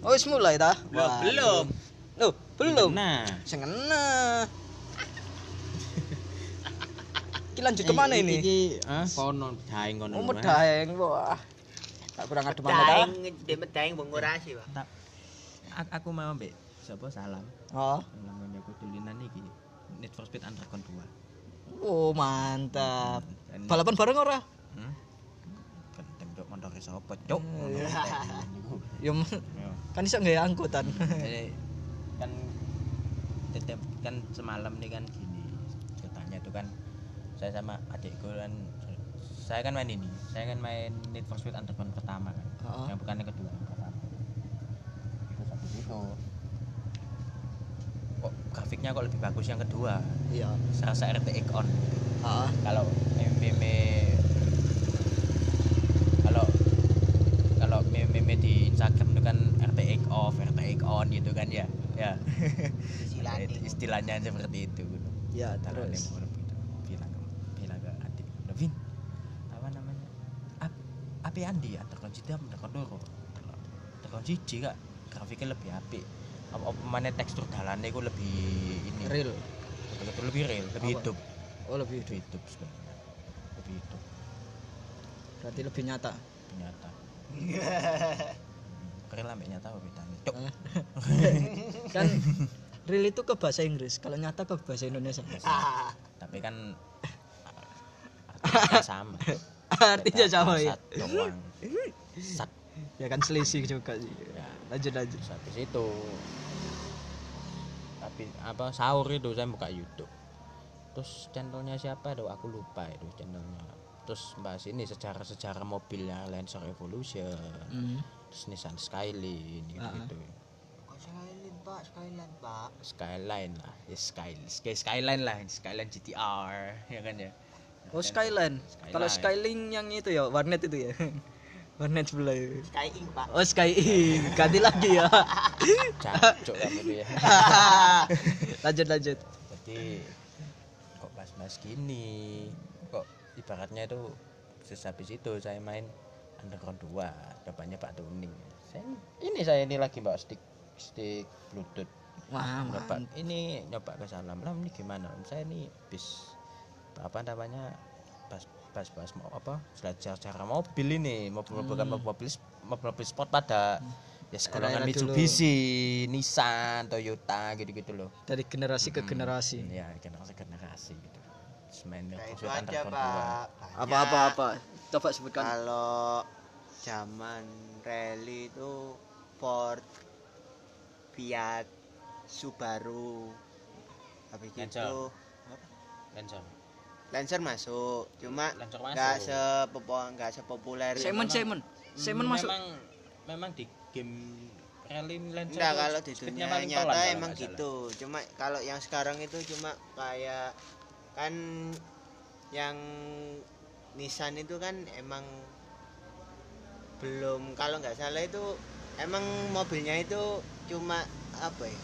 Oh, wis mulai ta? Loh, Wah, belum. Loh, belum. Nah, Sing ngena. Iki lanjut ke mana ini? Iki, ah, kono daeng kono. Oh, medaeng. Wah. Tak kurang adem mana ta? Daeng, di medaeng bengurasi, Pak. Tak a- aku mau mbek sapa salam. Oh. Salam aku tulinan iki. Need for Speed Underground 2. Oh, mantap. Dan- Balapan bareng ora? Hmm? Kentem cok montore sapa cok. Ya Ya. kan iso nggawe angkutan. Jadi, kan tetep kan semalam nih kan gini ceritanya tuh kan saya sama adikku kan saya kan main ini saya kan main Need for Speed Underground pertama kan Heeh. yang bukan yang kedua yang pertama itu satu itu kok grafiknya kok lebih bagus yang kedua Iya. serasa RTX on Heeh. kalau meme kalau kalau meme di Instagram itu kan RTX off, RTX on gitu kan ya. Ya. Istilahnya. Istilahnya seperti itu. Ya, terus. gitu. bilang ke bilang ke adik, Vin, apa namanya? Ap, api andi ya, tekan siji apa tekan loro? Tekan siji kak, grafiknya lebih apik. Apa apa mana tekstur dalannya itu lebih ini. Real. Betul-betul lebih real, lebih Apa? hidup. Oh, lebih Lebih hidup sebenarnya. Lebih hidup. berarti lebih nyata. ternyata keren lah mbak nyata apa bedanya cok kan real itu ke bahasa Inggris, kalau nyata ke bahasa Indonesia. tapi kan artinya sama. Artinya sama ya. sat Ya kan selisih juga sih. ya. Lanjut lanjut. habis itu tapi apa sahur itu saya buka YouTube. Terus channelnya siapa? Tuh aku lupa itu channelnya terus bahas ini sejarah-sejarah mobilnya Lancer Evolution Hmm. terus Nissan Skyline gitu, -gitu. Kok Skyline, Pak? Skyline, Pak. Skyline lah, ya Sky, Sky Skyline lah, Skyline GTR, ya kan ya. Oh Skyline. Skyline. Kalau Skyling yang itu ya warnet itu ya. warnet sebelah itu. Sky Ink, Pak. Oh Sky Ing. ganti lagi ya. Cacuk kamu tuh ya. lanjut lanjut. Jadi kok pas-pas gini, kok ibaratnya itu habis itu saya main Underground 2, cobanya Pak Tuning. Saya ini saya ini lagi bawa stick stick Bluetooth. Wah, nyoba ini nyoba ke salam lah ini gimana saya ini bis apa namanya pas pas pas mau apa belajar cara mobil ini mobil mobil bukan mobil mobil mobil, mobil sport pada ya sekolahnya Era-era dulu. Mitsubishi Nissan Toyota gitu gitu loh Dari generasi ke generasi. ya generasi generasi gitu Main Nah, itu aja, Pak. Apa apa apa. Coba sebutkan. Kalau zaman rally itu Ford, Fiat, Subaru, habis Lancer. itu 2 Lancer Lancer masuk, cuma nggak sepopo nggak sepopuler. Simon Simon. Simon masuk. memang memang di game rally Lancer Enggak kalau di dunia nyata emang gitu. Cuma kalau yang sekarang itu cuma kayak kan yang Nissan itu kan emang belum kalau nggak salah itu emang mobilnya itu cuma apa ya?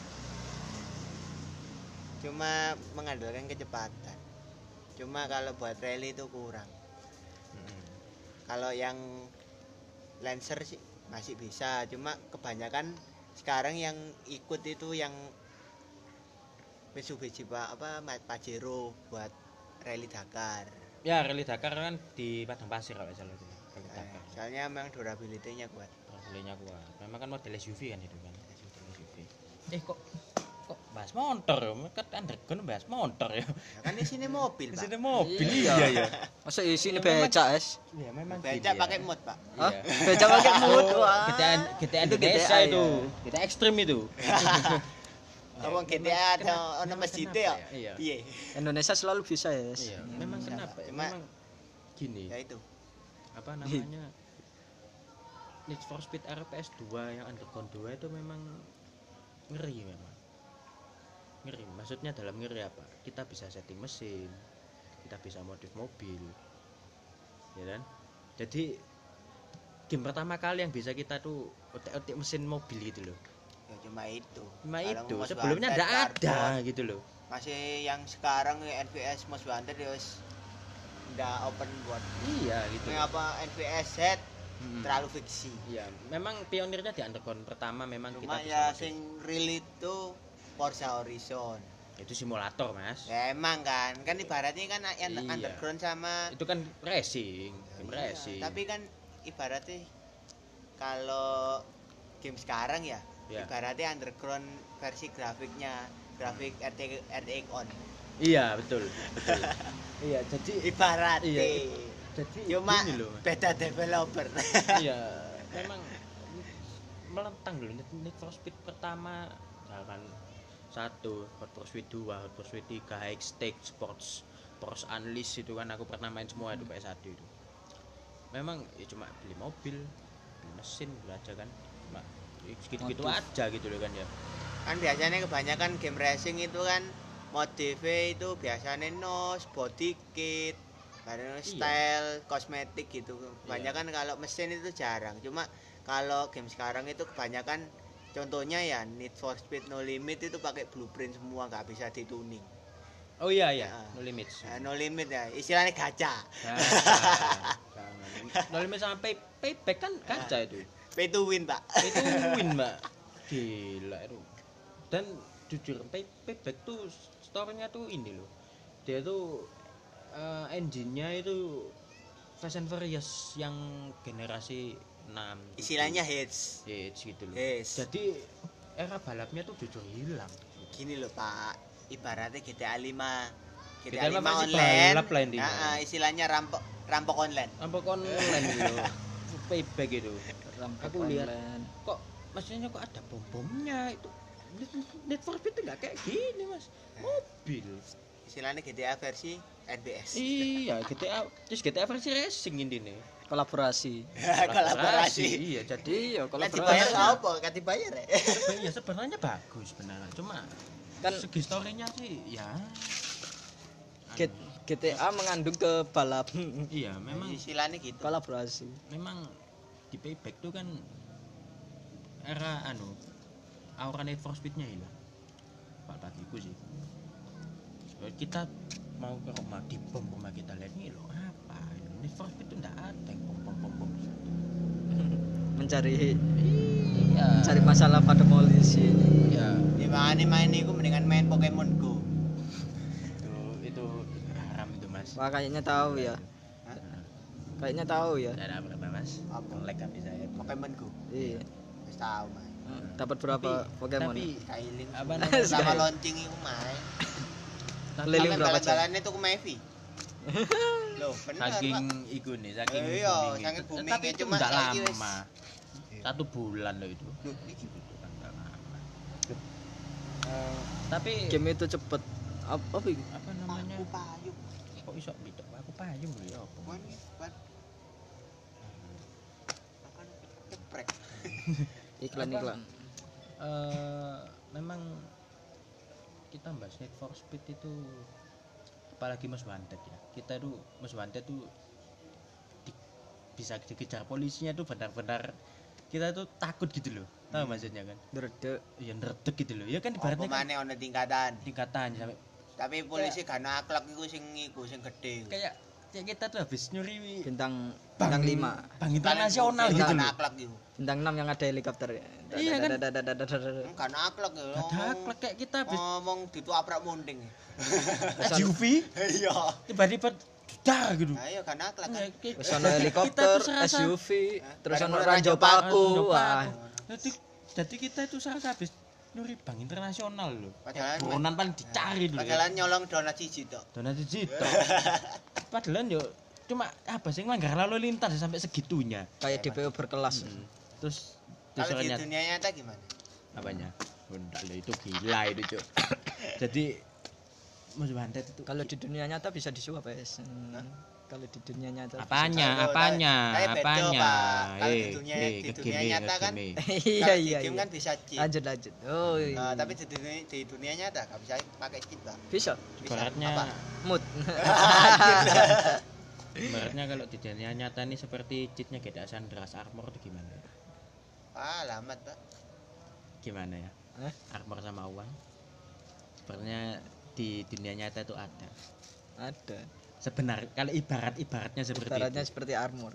Cuma mengandalkan kecepatan. Cuma kalau buat rally itu kurang. Mm-mm. Kalau yang Lancer sih masih bisa, cuma kebanyakan sekarang yang ikut itu yang Mitsubishi Pak apa Pajero buat rally Dakar. Ya, rally Dakar kan di Padang Pasir kalau salah itu. Rally Eh, Dakar. soalnya memang durability-nya kuat. Mobilnya kuat. Memang kan model SUV kan itu kan. SUV. Eh kok kok bahas motor ya? Kan underground bahas motor ya. Ya kan di sini mobil, Di Pak. sini mobil Iya. iya ya. Masa isi ini Ya, memang- beca es? Iya, memang Becak ya. pakai mod, Pak. Hah? Iya. Beca pakai mood. Wah. GTA GTA Itu Indonesia GTA, itu. GTA ekstrim itu. Apa GTA ada ono masjid ya? Iya. Iya. Indonesia selalu bisa ya. Iya, memang kenapa ya? Memang gini. Ya itu. apa namanya Need for Speed RPS 2 yang Underground 2 itu memang ngeri memang ngeri maksudnya dalam ngeri apa kita bisa setting mesin kita bisa modif mobil ya kan jadi game pertama kali yang bisa kita tuh otek-otek mesin mobil gitu loh Ya cuma itu. cuma Kalau itu. Sebelumnya Wanted, ada gitu loh. Masih yang sekarang ya, NVS Most Wanted ya wis udah open buat. Iya gitu. Ini apa NVS Z Mm-mm. terlalu fiksi. Iya, memang pionirnya di underground pertama memang cuma kita ya sing real itu Forza Horizon. Itu simulator mas. Ya emang kan. Kan ibaratnya kan yang Iya. underground sama itu kan racing game Iya, racing. tapi kan ibaratnya kalau game sekarang ya Ya. ibaratnya underground versi grafiknya grafik RT RTX on. Iya betul betul. Iya jadi ibaratnya. Iya, jadi cuma loh. beda developer. Iya. Memang melentang dulu Need- for Speed pertama. Misalkan satu Hot Pursuit 2 Hot Pursuit 3 High Stake Sports Force Unleashed itu kan aku pernah main semua itu PS1 itu. Memang ya cuma beli mobil beli mesin beli aja kan. Cuma gitu-gitu aja gitu loh kan ya. Kan biasanya kebanyakan game racing itu kan modifnya itu biasanya nos body kit baru style kosmetik gitu. Kebanyakan kalau mesin itu jarang. Cuma kalau game sekarang itu kebanyakan contohnya ya Need for Speed No Limit itu pakai blueprint semua nggak bisa dituning. Oh iya iya. Ya. no limits Nah, no limit ya istilahnya gacha. Gacha. no limits sama pay, payback kan gacha itu pay to win pak. Itu win mbak. Gila itu dan jujur pay, payback tuh storynya tuh ini loh. Dia tuh eh, engine-nya itu Fast and Furious yang generasi 6 istilahnya hits. Hits gitu loh. Hits. jadi era balapnya tuh jujur hilang. Gini loh pak. Ibaratnya GTA 5 GTA GTA 5 masih online. balap lah. Nah, ah, istilahnya rampok rampok online. Apa online gitu payback gitu Rampok Aku lihat. kok maksudnya kok ada bom bomnya itu? Need for Speed nggak kayak gini mas. Mobil. Istilahnya GTA versi NBS iya GTA terus GTA versi racing ini nih. Kolaborasi. Kolaborasi. Iya jadi iya Kan dibayar kolaborasi apa? Kan dibayar ya? iya sebenarnya bagus beneran cuma Kan- segi storynya sih ya. G- GTA mengandung ke balap. Iya memang Istilahnya gitu. kolaborasi. Memang di payback tuh kan era anu aura Need for Speednya hilang pak bagiku sih. Kita mau ke rumah di bom rumah kita lihat ini loh apa? Need for Speed tuh enggak ada yang bom bom bom bom mencari iya. mencari masalah pada polisi iya. Di mana main itu mendingan main Pokemon Go. itu itu haram itu mas. Wah kayaknya tahu ya. Hah? Kayaknya tahu ya ada berapa mas Apa? ngelek habis saya Pokemon Go. iya Wis tahu main. dapat berapa Tapi- Pokemon tapi Kailing. apa namanya Sama launching itu main. Keliling berapa jam? jalan itu ke Mevi. Loh, bener saking iku nih saking Eh, iya, saking itu. booming tapi itu cuma lama Iya. satu bulan loh itu Loh, iki. Eh, tapi game itu cepet apa, apa apa namanya Aku payung. kok iso bidok aku payung lho ya apa keprek. iklan Apa? iklan Eh, memang kita bahas Need for Speed itu apalagi Most Wanted ya kita itu Most Wanted tuh di- bisa dikejar polisinya tuh benar-benar kita tuh takut gitu loh tahu maksudnya kan Dredeg. ya neredek gitu loh ya kan ibaratnya kan ono tingkatan. tingkatan sampai Tapi polisi gak akhlak iku sing iku sing gede. kayak kayak kita tuh habis nyuri bintang bintang lima. bintang internasional gitu loh aklak gitu bintang enam yang ada helikopter. Iya kan? Kan aklek ya. Ada aklak kayak kita habis ngomong di tuh abrak munding. SUV? Iya. Tiba-tiba dar gitu. Ayo kan aklak terus ada helikopter SUV terus ada ranjau paku. Wah. Jadi kita itu sangat habis nyuri bank internasional loh Padahal- buronan paling dicari dulu ya. Padahal nyolong donat siji tok. donat Jito padahal yo cuma apa sih ngelanggar lalu lintas sampai segitunya. Kayak DPO berkelas. Hmm. terus Kalau di dunia nyata gimana? apanya? Bunda lo itu gila itu cok jadi Mas Bantet itu kalau di dunia nyata bisa disuap ya kalau di dunia nyata apanya Kalau- apanya kayak apanya Pak. Kalau di Eh, dunia- eh, di dunia game, nyata ke kan bisa- iya di iya game iya kan bisa cheat. lanjut lanjut oh iya. Nah, tapi di dunia, di dunia nyata gak bisa pakai cheat, Bang. bisa Bisa. ibaratnya Apa? mood ibaratnya kalau di dunia nyata ini seperti cheatnya GTA San Andreas Armor itu gimana Ah, lamat, Pak. gimana ya Hah? armor sama uang sebenarnya di dunia nyata itu ada ada sebenar kalau ibarat ibaratnya seperti Ibaratnya itu. seperti armor.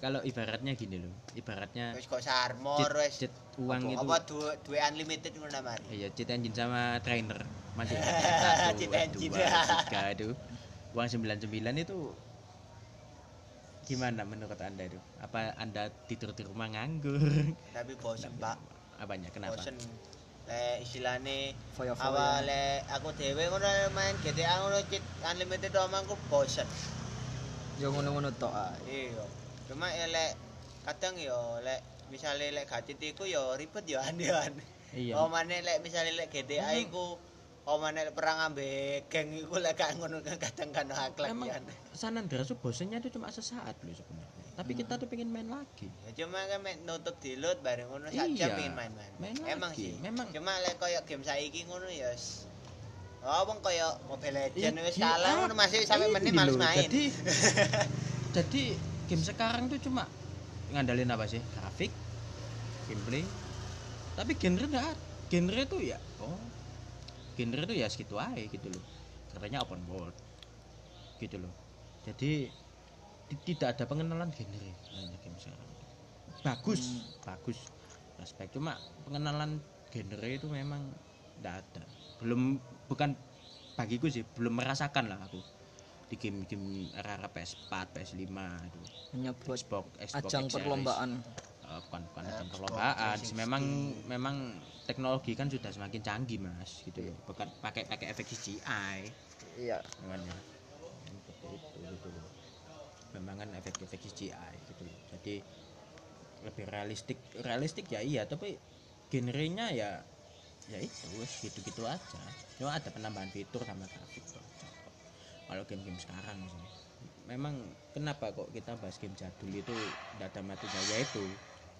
Kalau ibaratnya gini loh ibaratnya wis kok wis. jet uang apa, itu apa duwe duwe unlimited ngono mari iya jet engine sama trainer. Masih Jet engine. dua tiga itu uang 99 itu gimana menurut anda itu? Apa anda tidur di rumah nganggur? Tapi bosen pak. Apanya? Kenapa? Bosen le istilahnya Foya-foya. awal le aku dhewe ngono main GTA ngono unlimited omangku bosen. Yo ngono-ngono tok ae. iya. Cuma ya lek kadang yo lek misalnya lek gacit iku yo ribet yo aneh-aneh. Iya. Oh mana lek misalnya lek GTA iku oh mana lek perang ambek geng iku lek gak ngono kadang kan Emang ya San Andreas bosennya itu cuma sesaat loh sebenarnya tapi kita tuh pengen main lagi. Ya, cuma kan mek nutup di load bareng ngono Iya, pengen main-main. main Emang lagi. sih. Memang- cuma lek koyo game saiki ngono ya s- Oh, wong koyo Mobile Legends wis Iya, kalah ah, ngono masih sampai ini menit males loh, main. jadi jadi game sekarang tuh cuma ngandalin apa sih? Grafik gameplay. Tapi genre enggak genre tuh ya oh genre tuh ya segitu aja gitu loh. Katanya open world gitu loh. Jadi tidak ada pengenalan genre game sekarang. Bagus. Bagus. Aspek cuma pengenalan genre itu memang tidak ada. Belum bukan bagiku sih belum merasakan lah aku di game-game era-era PS4 PS5 itu. Hanya buat Xbox Xbox ajang X perlombaan. Eh, bukan bukan ajang perlombaan sih. 360. memang memang teknologi kan sudah semakin canggih mas gitu loh. Bukan pakai pakai efek CGI Iya. namanya seperti itu gitu loh memang kan efek-efek CGI gitu loh. Jadi lebih realistik realistik ya iya tapi genrenya ya ya itu gitu-gitu aja. Cuma ada penambahan fitur sama grafik tuh. Aja kok. kalau game-game sekarang sih. Memang kenapa kok kita bahas game jadul itu tidak ada matinya ya itu.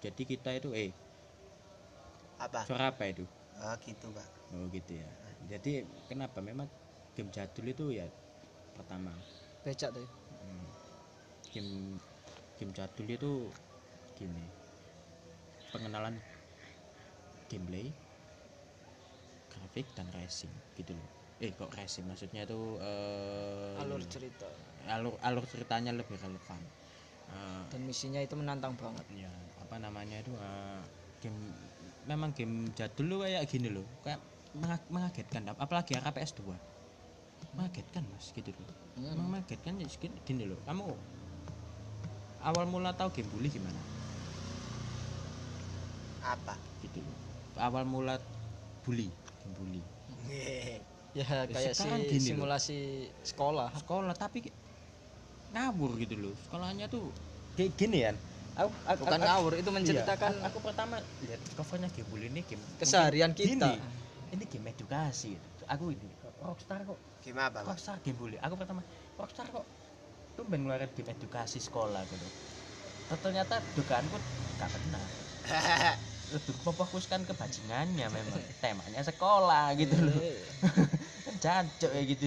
Jadi kita itu eh Apa? suara apa itu? Ah gitu, Pak. oh gitu ya. Jadi kenapa? Memang game jadul itu ya pertama. Becak tuh. Game game jadul itu gini. Pengenalan gameplay grafik dan racing gitu loh. Eh kok racing? Maksudnya itu eh, Alur cerita. Alur alur ceritanya lebih relevan. Eh, dan misinya itu menantang banget. ya apa namanya itu eh, game memang game jadul lu kayak gini loh. Kayak menga- mengagetkan. Apalagi era PS2 mengagetkan mas gitu loh. Hmm. Mengagetkan ya gini loh. Kamu awal mula tahu game bully gimana Apa? gitu awal mula bully game bully Ya kayak si gini loh. simulasi sekolah. sekolah tapi ngawur gitu loh sekolahnya tuh kayak gini ya aku, aku, Bukan aku- ngawur, itu menceritakan Iya, aku, aku pertama lihat covernya game bully ini game keseharian kita. gini, ini game edukasi aku ini rockstar kok Gimana, Pak? rockstar game bully aku pertama rockstar kok tuh main ngeluarin game edukasi sekolah gitu. Ternyata dugaanku gak benar lebih memfokuskan ke bajingannya memang temanya sekolah gitu loh. Eh, jancok ya gitu.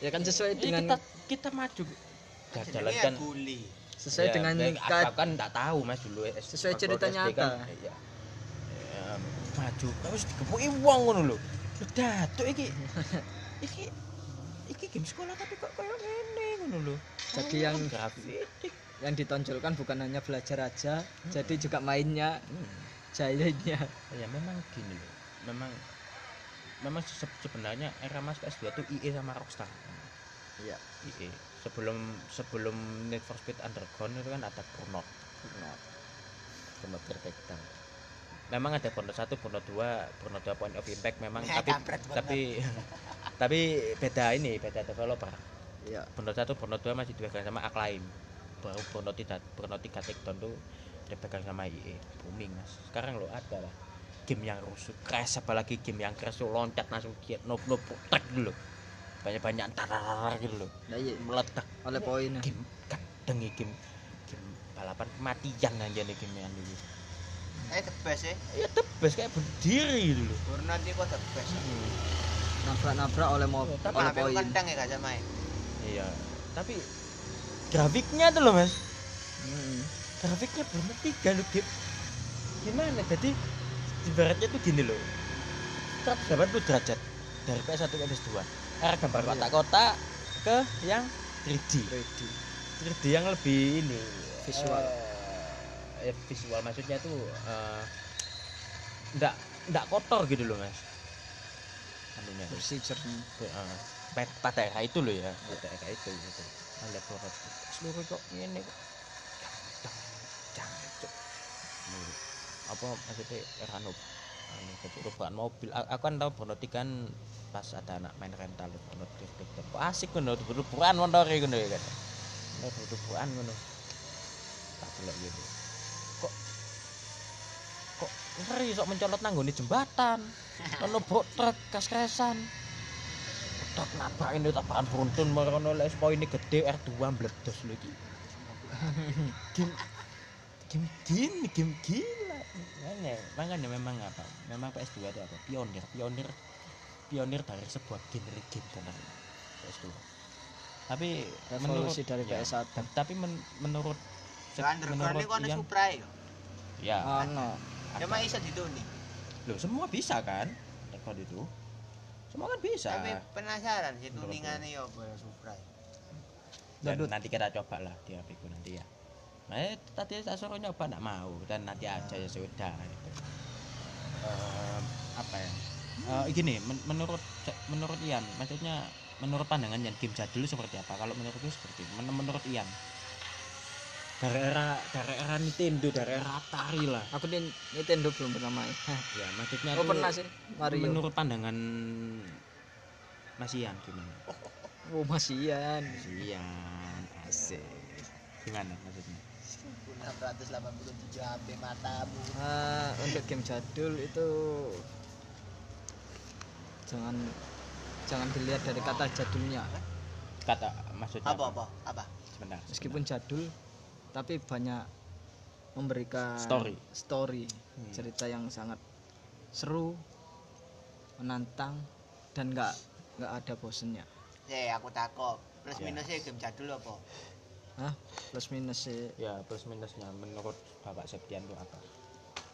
Ya kan sesuai dengan kita kita maju. Ya bully. sesuai Ya, dengan aku kan enggak tahu mas dulu Sesuai cerita SD nyata. kan, ya, ya, maju terus dikepuki wong ngono lho. Datuk iki. Iki game sekolah tapi kok kayak ngene ngono lho. Jadi Oh, yang- grafik. yang ditonjolkan bukan hanya belajar aja, jadi juga mainnya, Hmm. jahilnya. ya memang gini loh memang memang se- sebenarnya era mas PS2 tuh IE sama Rockstar. Iya. IE sebelum sebelum Need for Speed Underground itu kan ada Burnout. Burnout. Crackdown memang ada Burnout 1, Burnout 2, Burnout 2 Point of Impact memang Ya, tapi tapi tapi beda ini beda developer Iya. Burnout 1, Burnout 2 masih dipegang sama Acclaim baru Burnout 3, Burnout 3 Takedown tuh dipegang sama IE booming mas sekarang lo ada lah game yang rusuh crash apalagi game yang crash tuh loncat langsung kiat no no tek dulu banyak banyak tarar gitu loh Nah, iya. meledak Oleh poinnya. game kadang ya game game balapan kematian aja nih game yang dulu Eh the best ya. tebas kayak berdiri gitu loh Burnout iku the best. Nabrak-nabrak oleh mobil, Tapi oleh poin. kentang ya gak sama ya. iya tapi grafiknya tuh loh mas Hmm. grafiknya belum tiga loh gimana jadi ibaratnya tuh gini loh 180 derajat dari PS1 ke PS2 era gambar Iya. kotak-kotak ke yang 3D 3D 3D yang lebih ini Visual. eh, eh, visual maksudnya tuh eh, ndak ndak kotor gitu loh mas. Anunya. Bersih jernih uh, pada itu loh ya. Pada era itu gitu lihat sorot seluruh kok ini kok. Apa maksudnya era noob anu perubahan mobil. Aku kan tahu Bonotik kan pas ada anak main rental Kok asik ngono berdupuan montore ngono ya kan. Berdupuan ngono. Tak delok gitu kok kok ngeri sok mencolot nanggone jembatan. Ono bok truk kas-kasan tak nabrakin itu tabrakan beruntun merono les poinnya gede R2 meledos lho iki. Game game gini game gila makanya makanya memang apa? Memang PS2 itu apa? Pionir pionir pionir dari sebuah genre game benar PS2 tapi revolusi dari ya, PS1 ta- tapi men- menurut menurut Ian Supra ya. ya. Ono mah iso dituni. loh semua bisa kan rekod itu semua kan bisa Tapi penasaran sih tuningane ya apa ya Supra. ya. dan Dodot. nanti kita coba lah di HP ku nanti ya nah eh, tadi saya suruh nyoba nggak mau dan nanti aja ya sudah gitu. Em, apa ya Eh, gini men- menurut menurut Ian maksudnya menurut pandangan Ian game jadul seperti apa kalau menurutku seperti. Men- menurut Ian dari era dari era Nintendo dari era Atari lah. Aku di Nintendo belum pernah main. Ya maksudnya oh pernah sih Mario. menurut pandangan Mas Ian gimana? Oh masih Ian Mas Ian asik. Gimana maksudnya? 687 HP matamu. Ah, untuk game jadul itu jangan jangan dilihat dari kata jadulnya. Kata maksudnya Apa apa? Apa? sebentar. Meskipun jadul tapi banyak memberikan Story. story Hmm. cerita yang sangat seru menantang dan nggak nggak ada bosennya Eh aku takok. Plus Ya. minusnya game jadul apa? Hah? plus minus sih ya plus minusnya menurut bapak Septian itu apa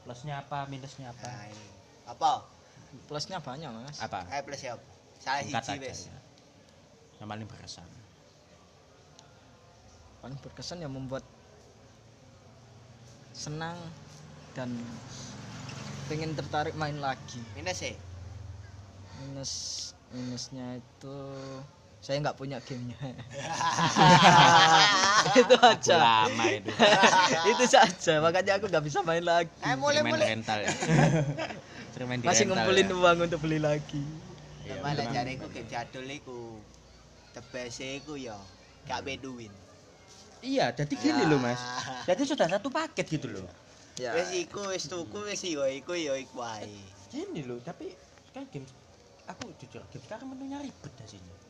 plusnya apa minusnya apa Nah, ini. Apa? plusnya banyak mas apa Eh plus ya. Salah hiji aja wis. ya. yang paling berkesan paling berkesan yang membuat senang dan pengen tertarik main lagi Minus ya. minus minusnya itu saya nggak punya gamenya itu aja lama itu itu saja makanya aku nggak bisa main lagi Eh mulai main mulai. rental ya main di masih rental ngumpulin ya. uang untuk beli lagi Iya, Malah jariku game jadul iku. The best iku ya gak beduin. Iya jadi gini loh mas. Jadi sudah satu paket gitu loh. Ya. Wis iku wis tuku wis yo iku yo iku wae. gini loh tapi kan game aku jujur game sekarang menunya ribet hasilnya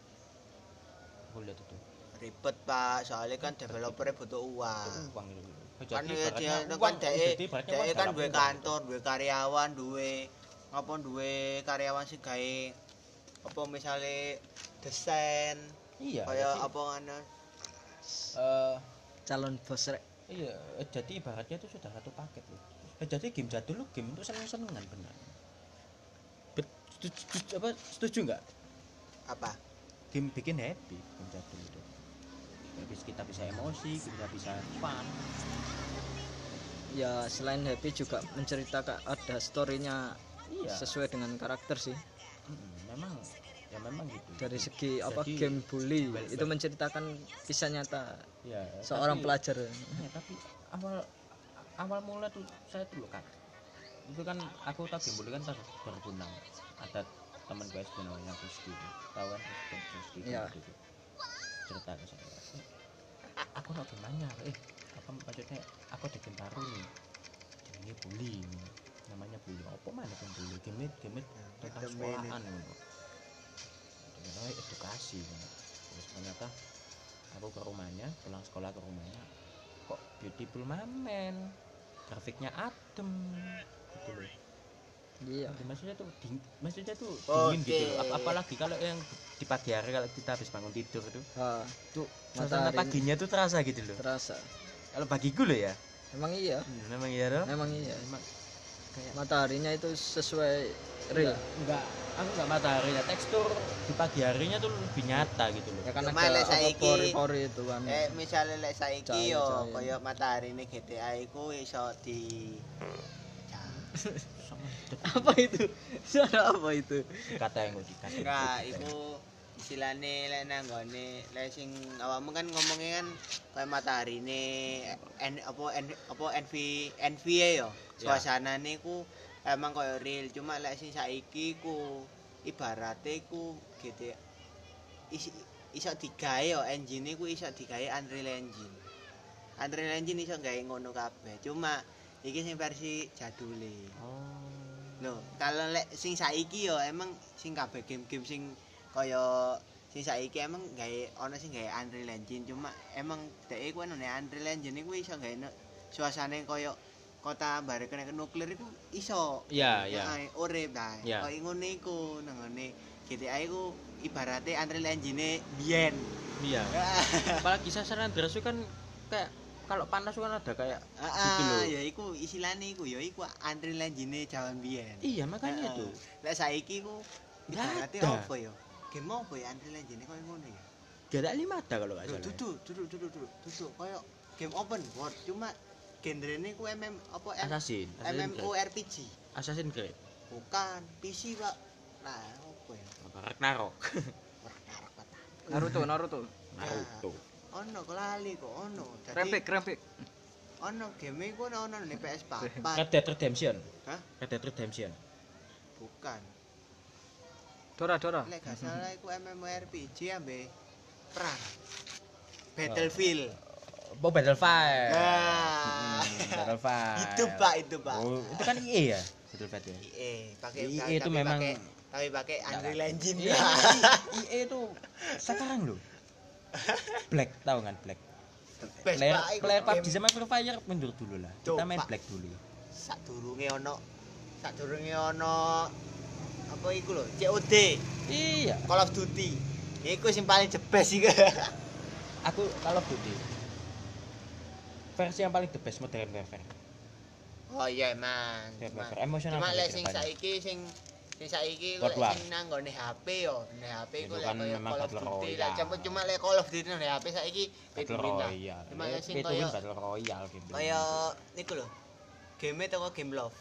aku lihat itu. Ribet Pak, soalnya kan developernya butuh uang. Itu uang itu kan Jadi ya dia ibaratnya kan ibaratnya dhek uang kan uang. kantor, duwe karyawan, duwe apa duwe karyawan sing gawe apa misale desain iya kaya jadi, apa ngono. Eh, calon bos rek. iya eh, jadi ibaratnya itu sudah satu paket loh. Eh, jadi game jadul game untuk seneng-senengan benar Bet- setuju, apa setuju nggak? Apa? game bikin happy game jadul itu. Habis kita bisa emosi kita bisa fun. Ya selain happy juga menceritakan ada storynya iya. sesuai dengan karakter sih. Memang ya memang gitu. Dari segi apa Jadi, game bully well, itu menceritakan kisah nyata ya seorang tapi- pelajar. Iya, tapi awal awal mula tuh saya loh kan itu kan aku tak game bully kan tahun 2006 ada teman gue SD namanya Gusti tahu kan? Gusti Iya. gitu. Cerita ke saya "Eh, aku nak gimana eh apa maksudnya? Aku ada game baru nih. Ini bully namanya bully apa? Mana kan bully? Game game tentang Game ini. sekolahan gitu Dengan edukasi terus ternyata aku ke rumahnya pulang sekolah ke rumahnya kok beautiful mamen grafiknya adem gitu loh. Iya. Maksudnya tuh ding, maksudnya tuh dingin gitu loh. Ap- apalagi kalau yang di pagi hari kalau kita habis bangun tidur itu ha, tuh suasana paginya tuh terasa gitu loh. Terasa. Kalau bagiku loh ya. Emang iya? Hmm, memang iya loh memang iya. Memang kayak mataharinya itu sesuai real. Enggak aku enggak matahari ya. Tekstur di pagi harinya tuh lebih nyata gitu loh. Ya kan Cuma ada lek apa saiki- pori-pori itu kan Eh misalnya lek saiki yo kaya matahari ini GTA iku iso di apa itu? Suara apa itu? Kata yang dikasih. Enggak, iku istilahnya lek nang nggone lek sing awakmu kan ngomongnya kan kaya matahari ini en, apa en, apa NV NVA yo. Ya. Suasanane ku emang kaya real, cuma lek sing saiki ku ibarate ku gitu isi, iso digawe yo engine ku iso digawe Unreal Engine. Unreal Engine iso gawe ngono kabeh. Cuma iki sing versi jadule. oh Loh, kalau lek sing saiki yo emang sing kabeh game-game sing kaya sing saiki emang gawe ana sing gawe Unreal Engine cuma emang dhek iku ana Unreal Engine iku iso gawe suasane kaya kota bare kena nuklir iku iso. Iya, iya. Heeh, urip ta. Kaya ngono iku nang ngene GTA iku ibarate Unreal Engine biyen. iya apalagi sasaran Andreas itu kan kayak kalau panas kan ada kayak gitu loh. Heeh, ya iku istilahne iku ya iku Unreal Engine jaman biyen. iya makanya itu Lek saiki ku Nggak ibarate apa ya? Game apa ya Unreal Engine koyo ngono ya? gak ada lima ada kalau nggak Loh, salah duduk, duduk, duduk, duduk, duduk. Koyo game open world cuma genrenya ku MM apa M- Assassin MMORPG. Assassin Creed Bukan PC, Pak. Nah, apa ya? apa Ragnarok Ragnarok kata. Naruto Naruto Naruto Ono kelali kok ono. Jadi Rempik Rempik ono game iku ono ono ning PS4. Red Dead Redemption Hah? Red Dead Redemption Bukan. Dora Dora Lek gak salah iku MMORPG ambe perang. Battlefield. Oh Battlefield Nah. Hmm, Battlefield itu Pak, itu Pak. oh, itu kan EA ya? Battlefield ya IE pakai IE itu memang- pakai tapi pakai Unreal Engine ya. EA itu sekarang loh. Black tahu kan Black? Best, player player PUBG sama Free Fire mundur dulu lah. Kita main. Black dulu. Sadurunge ono sadurunge ono apa iku lho? COD iya. Call of Duty. Iku sing paling jebes iku. Aku kalau Duty versi yang paling the best Modern Warfare oh iya emang Cuma- emosional cuma lek sing saiki sing sing saiki lek War. sing nang nggone HP yo. Nang HP Itu lek kan koyo memang Call of Battle Duty lek cuma cuma lek Call of Duty nang HP saiki Battle lah. Royale. Cuma lek sing koyo Battle Royale gitu. kaya niku lho game toko game love.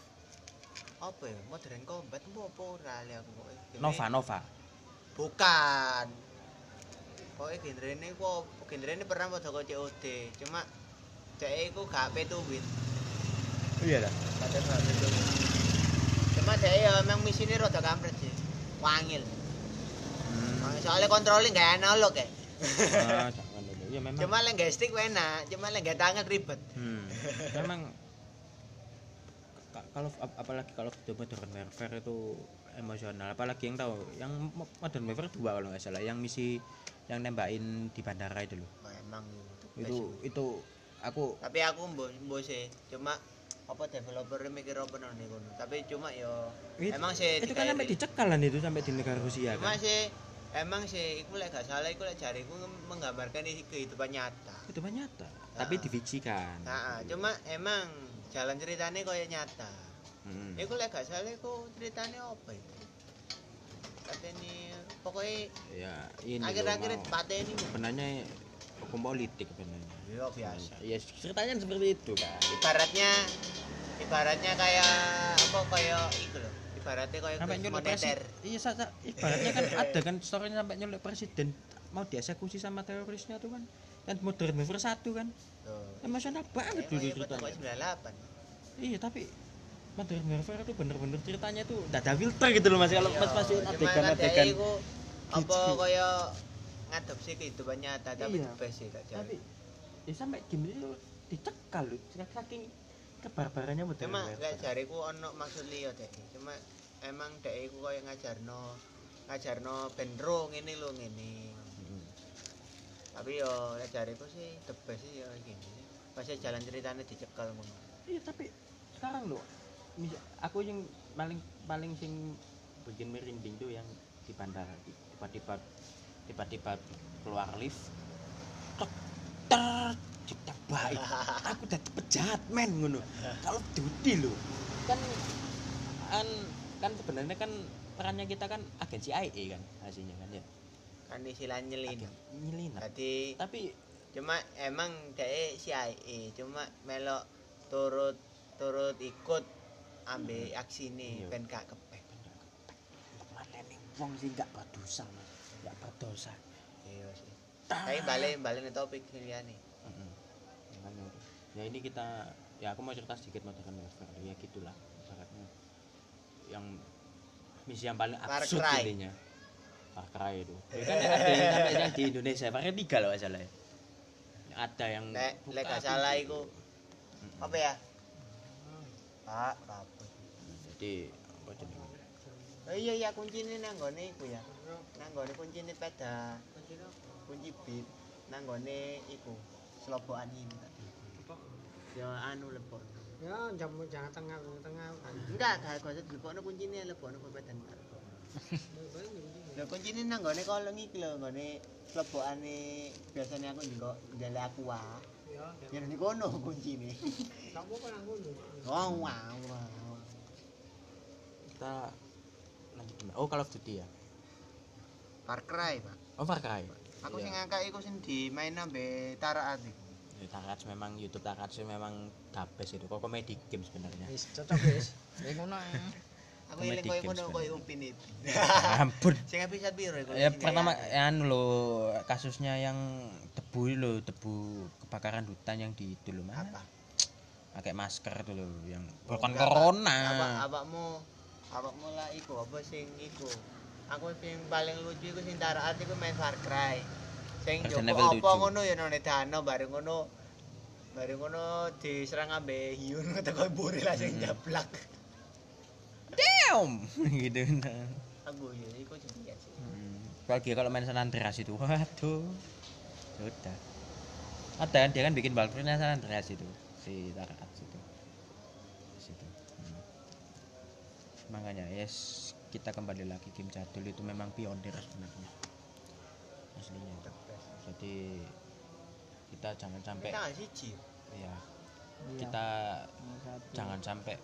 Apa ya? Modern combat apa apa ora li aku kok Nova Nova. Bukan. Pokoknya genre ini kok genre ini pernah mau toko COD cuma cek iku gak win iya lah kadang gak cuma cek ya emang misi ini rada kampret sih. Wangil. Wangil. soalnya controlling gak analog ya ah jangan dulu. Ya memang. Cuma lek gak stick enak cuma lek gak tangan ribet. Hmm, memang ka- kalau ap- apalagi kalau video modern warfare itu emosional. Apalagi yang tahu yang mo- modern warfare dua kalau nggak salah. Yang misi yang nembakin di bandara itu loh oh, emang itu itu aku tapi aku mbok mbok sih. Cuma apa developer mikir apa nang niku tapi cuma yo itu, emang sih itu kan sampai dicekalan itu sampai di negara Rusia cuma kan? sih emang sih iku lek gak salah iku lek jariku menggambarkan kehidupan nyata. Banyak nyata tapi Ah. divijikan nah cuma emang jalan ceritanya kaya nyata. Hmm. iku lek gak salah iku ceritanya apa itu? Katanya pokoknya ya ini akhir-akhir pateni. Sebenarnya hukum politik sebenarnya ya biasa ya ceritanya seperti itu kan ibaratnya ibaratnya kayak apa kayak iku loh. Ibaratnya kayak sampai nyulik presiden. Iya sa- sa- ibaratnya kan ada kan storynya sampai nyulik presiden. Mau dieksekusi sama terorisnya tuh kan. Kan modern warfare satu kan. Tuh emosional banget dulu ceritanya. 98 iya tapi modern warfare itu bener-bener ceritanya tuh nggak ada filter gitu loh mas. Kalau mas masukin adegan-adegan apa Gitu. kaya ngadopsi kehidupan nyata tapi Iya. the best sih tak tapi ya sampai game itu dicekal loh saking kebarbarannya cuma warfare lek jariku ono maksud liya dek. Cuma emang dek iku kaya ngajarno ngajarno benro ngene lho ngene. Mm. tapi yo jariku sih the best sih ya gini pasti jalan ceritanya dicekal ngono. Iya tapi sekarang loh aku yang paling paling sing bikin merinding tuh yang di bandara tiba-tiba tiba-tiba keluar lift ter cipta baik. Aku udah pejahat men ngono. Kalau duty loh kan kan kan sebenarnya kan perannya kita kan agen CIA kan hasilnya kan ya? Kan istilah nyelin. Agen nyelinap jadi tapi cuma emang dia CIA cuma melok turut turut ikut ambil aksi nih Iya. ben gak kepek. Mana nih wong sih nggak berdosa nggak berdosa tapi balik balik nih topik ini nih. Makanya itu. ya ini kita ya aku mau cerita sedikit Modern Warfare. Ya gitulah ibaratnya. Yang misi yang paling absurd intinya. Far Cry itu ya kan ada yang sampai yang di Indonesia Far Cry tiga loh salah ya. Ada yang buka lek gak salah Mm-mm. apa ya? Pak apa jadi apa jenenge oh iya iya kuncinya nang gone iku ya. Nang gone kuncinya peda. kunci bit nang gone iku selobokan ini tadi ya anu lebon Ya, jam jangan tengah tengah enggak gak usah lebon kuncinya lebon pepetan Lho kuncine nang gone kolong iki lho, gone slebokane biasanya aku nggo ndele aku wae. Ya, Ya ning kono kuncine. kamu kan. Oh, wow. wow. kita lanjut oh Call of Duty ya Far Cry, Pak. oh Far Cry Aku sing ngangkat iku sing dimain ambe Taraat iku. Ya, Tarats memang YouTube Tarats memang gabes itu kok komedi game sebenarnya Wis cocok wis. ya ngono Aku eling Comedy koyo ngono koyo Upin itu. ampun Sing episode piro iku? ya pertama anu lo kasusnya yang debu lo debu kebakaran hutan yang di itu lo mas apa? pakai masker lo yang Oh, bukan corona Apa awakmu awakmu lah iku apa sing iku? Aku sing paling lucu iku sing Taraat iku main Far Cry. Sing jopo apa 7. ngono ya none dano bareng ngono. Bareng ngono diserang ambe hiun teko mburi lah sing Hmm. jablak. damn gitu nah. Aku ya iku juga sih. Hmm. Apalagi kalau main San Andreas itu waduh sudah ada kan dia kan bikin Valkyrie San Andreas itu si Tarats itu situ Hmm. makanya yes kita kembali lagi game jadul itu memang pionir sebenarnya. Aslinya jadi kita jangan sampai Kita nggak siji. ya kita jangan sampai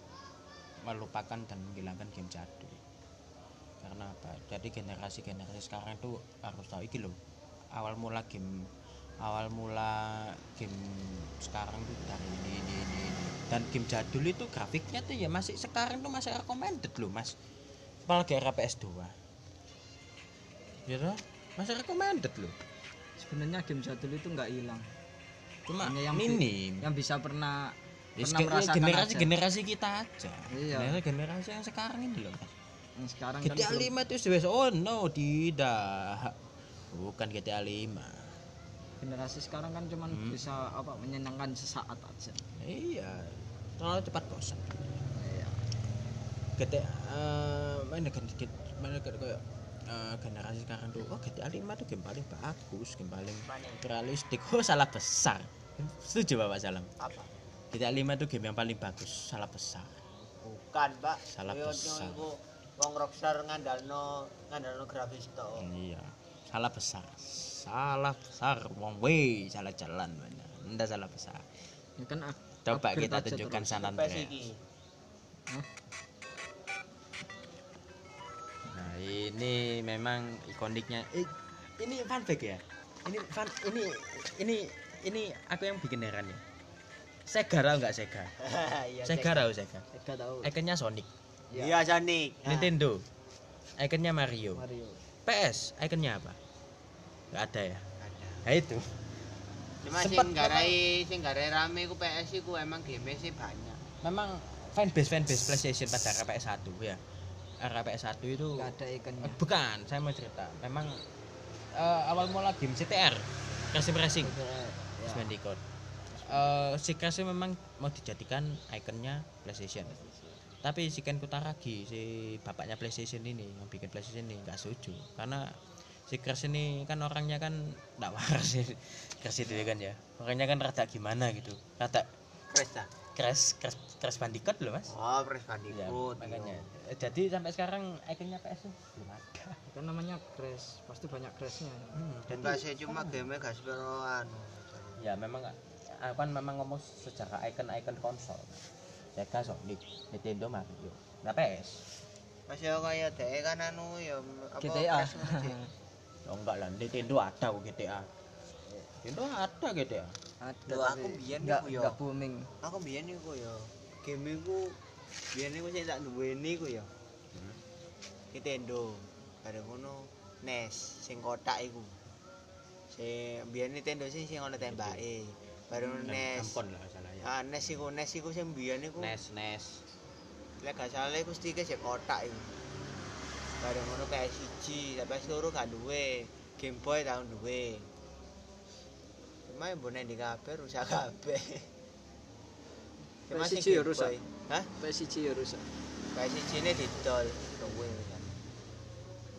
melupakan dan menghilangkan game jadul. Karena apa? Jadi generasi generasi sekarang itu harus tahu iki loh awal mula game awal mula game sekarang tuh dari ini ini ini, ini. dan game jadul itu grafiknya tuh ya masih sekarang tuh masih recommended loh mas apalagi era PS2 ya toh? masih recommended loh sebenarnya game jadul itu nggak hilang cuma Hanya yang bi- minim yang bisa pernah Ya, pernah seke- merasakan generasi aja. generasi kita aja Iya. generasi generasi yang sekarang ini loh Mas. yang sekarang kan GTA belum- 5 itu sudah oh no tidak bukan GTA 5 generasi sekarang kan cuman Hmm. bisa apa menyenangkan sesaat aja iya terlalu cepat bosan GTA eh, mana kan dikit mana kan kayak eh, generasi sekarang tuh oh GTA 5 tuh game paling bagus game paling realistik oh salah besar setuju bapak salam Apa? GTA 5 tuh game yang paling bagus salah besar Bukan, Pak. Salah Koyo besar. wong Rockstar ngandalno ngandalno grafis tok. iya salah besar salah besar wong wey salah jalan mana anda salah besar ya kan up- coba kita tunjukkan. San Andreas ini memang ikoniknya eh, ini fun fact ya? Ini fun ini ini ini aku yang bikin heran ya. Sega tahu nggak Sega? Iya. Sega tahu Sega? Eka tahu ikonnya Sonic. Iya, Sonic. Nah, Nintendo. Ikonnya Mario. Mario. PS ikonnya apa? Nggak ada ya? Ada. nah itu. Cuma sing garai sing garai rame ku PS iku emang game sih banyak. memang fanbase fanbase PlayStation pada era PS1 ya era PS1 itu nggak ada ikannya bukan saya mau cerita. Memang eh, awal mula game CTR Racing Racing ya. Bandicoot Eh, si Crash memang mau dijadikan ikonnya PlayStation. Tapi si Ken Kutaragi si bapaknya PlayStation ini yang bikin PlayStation ini nggak setuju. Karena si Crash ini kan orangnya kan nggak waras sih. Crash itu kan ya. Orangnya kan rada gimana gitu. Rada Crash? Crash Crash Crash Bandicoot loh mas. Oh, Crash Ya, Bandicoot. makanya. Eh, jadi sampai sekarang ikonnya PS tuh belum ada. Kan namanya crash pasti banyak crashnya. Hmm, jadi Enggak sih cuma game gak sepiro anu. ya memang aku kan memang ngomong secara icon icon konsol. Sega Sonic Nintendo Mario. Nah PS Mas yo kaya dhek kan anu ya apa GTA Crash ngono, Cik. oh enggak lah Nintendo ada kok GTA Nintendo ada GTA ada Loh, aku biyen nggak iku yo. nggak booming. Aku biyen iku ya game iku biyen iku sing tak duweni iku ya Hmm. Nintendo bareng ngono NES sing kotak iku. Sing biyen Nintendo sing sing ana tembake bareng NES Ampun lah salah ya ah NES iku NES iku sing biyen iku NES NES lek gak salah iku stike sing kotak iku. Bareng ngono PS1 tapi seluruh gak duwe. Game Boy tahun duwe cuma yang bonek di kabeh rusak kabeh. Cuma sing PS1 ya Game rusak? Hah? PSG ya rusak. PS1 ini didol duwe kan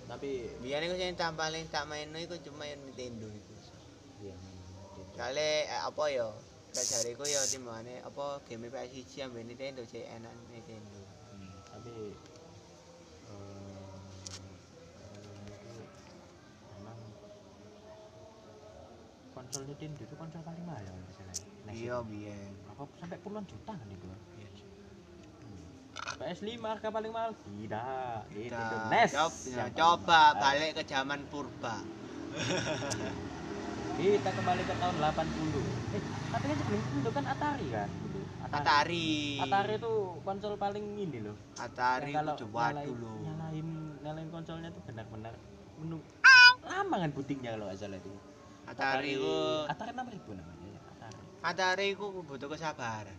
tapi biyen iku sing tak paling tak maino iku cuma yang Nintendo iku. Iya kale eh, apa ya? Lek jariku ya timbangane apa game PS1 ambek Nintendo sih enak Nintendo konsol Nintendo itu konsol paling mahal ya misalnya NES iya itu. biyen. Apa sampai puluhan juta kan itu? PS5 harga paling mahal. Tidak. Nintendo Nah, NES coba, coba balik ke zaman purba. kita kembali ke tahun 80 eh katanya sebelum itu kan Atari kan? Dulu Atari. Atari itu konsol paling ini loh. Atari Yang itu coba nyalain, dulu. nyalain nyalain konsolnya tuh benar-benar menung lama kan bootingnya kalau nggak salah itu Atari itu Atari 6000 namanya ya Atari. Atari itu butuh kesabaran.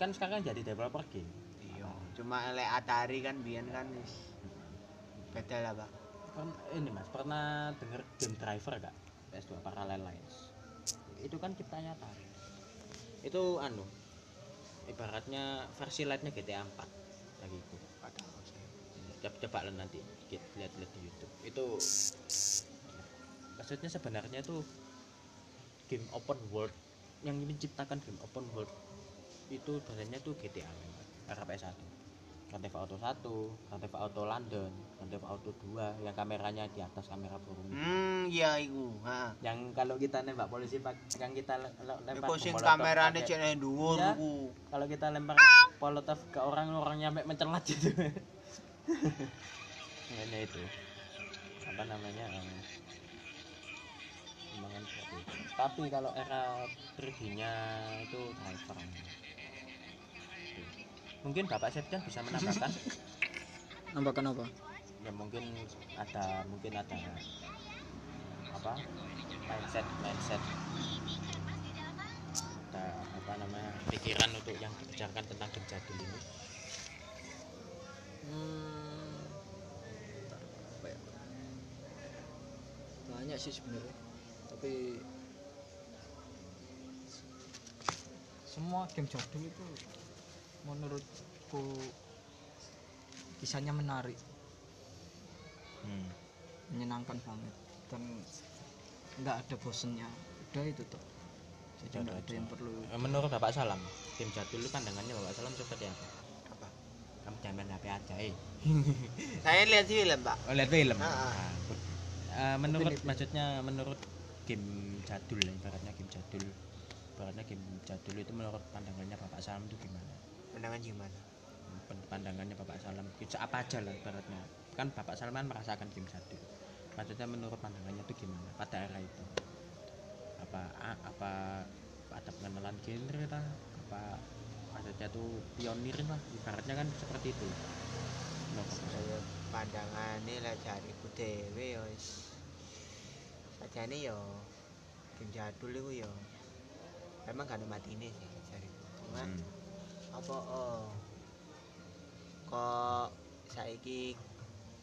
kan sekarang jadi developer game. Iya. Cuma lek Atari kan biyen kan wis beda lah, Pak. Pern- ini mas pernah denger game driver gak PS2 Parallel Lines. Itu kan ciptanya Atari. Itu anu ibaratnya versi lightnya GTA 4 lagi itu. Coba, coba lah nanti dikit lihat-lihat di YouTube. Itu maksudnya sebenarnya itu game open world yang menciptakan game open world itu sebenarnya tuh GTA era PS1 Grand Theft Auto 1, Grand Theft Auto London, Grand Theft Auto 2 yang kameranya di atas kamera burung Hmm, iya iku. Heeh. yang kalau kita nembak polisi pak yang kita le- le- lempar Iku sing molotov kamerane pakai- cek nang dhuwur iku. kalau kita lempar molotov ke orang orang nyampe mencelat gitu makanya itu apa namanya em, kembangan seperti itu. Tapi kalau era 3D nya itu driver. Mungkin bapak Septian bisa menambahkan? Nambahkan apa? Ya mungkin ada mungkin ada apa? Mindset mindset. Ada apa namanya pikiran untuk yang dibicarakan tentang jadul ini. Hmm, ya? Banyak sih sebenarnya tapi semua game jadul itu menurutku kisahnya menarik menyenangkan banget dan nggak ada bosennya udah itu tuh jadi nggak ada aja. yang perlu menurut bapak Salam game jadul itu pandangannya bapak Salam seperti apa Apa? kamu jangan main HP aja eh Saya lihat film, Pak. oh lihat film Ah, ah. Ah. Eh, menurut maksudnya menurut game jadul ya, ibaratnya game jadul. Ibaratnya game jadul itu menurut pandangannya bapak Salam itu gimana? Pandangan gimana? Pandangannya Bapak Salam itu apa aja lah ibaratnya. Kan Bapak Salam kan merasakan game jadul. Maksudnya menurut pandangannya itu gimana? Pada era itu? Apa apa ada pengenalan genre lah apa maksudnya tuh pionir lah ibaratnya kan seperti itu. Menurut pandangane lah jariku dhewe ya Sajane ya game jadul iku ya emang gak ada matine sih jariku. Cuma Hmm. apa oh kok saiki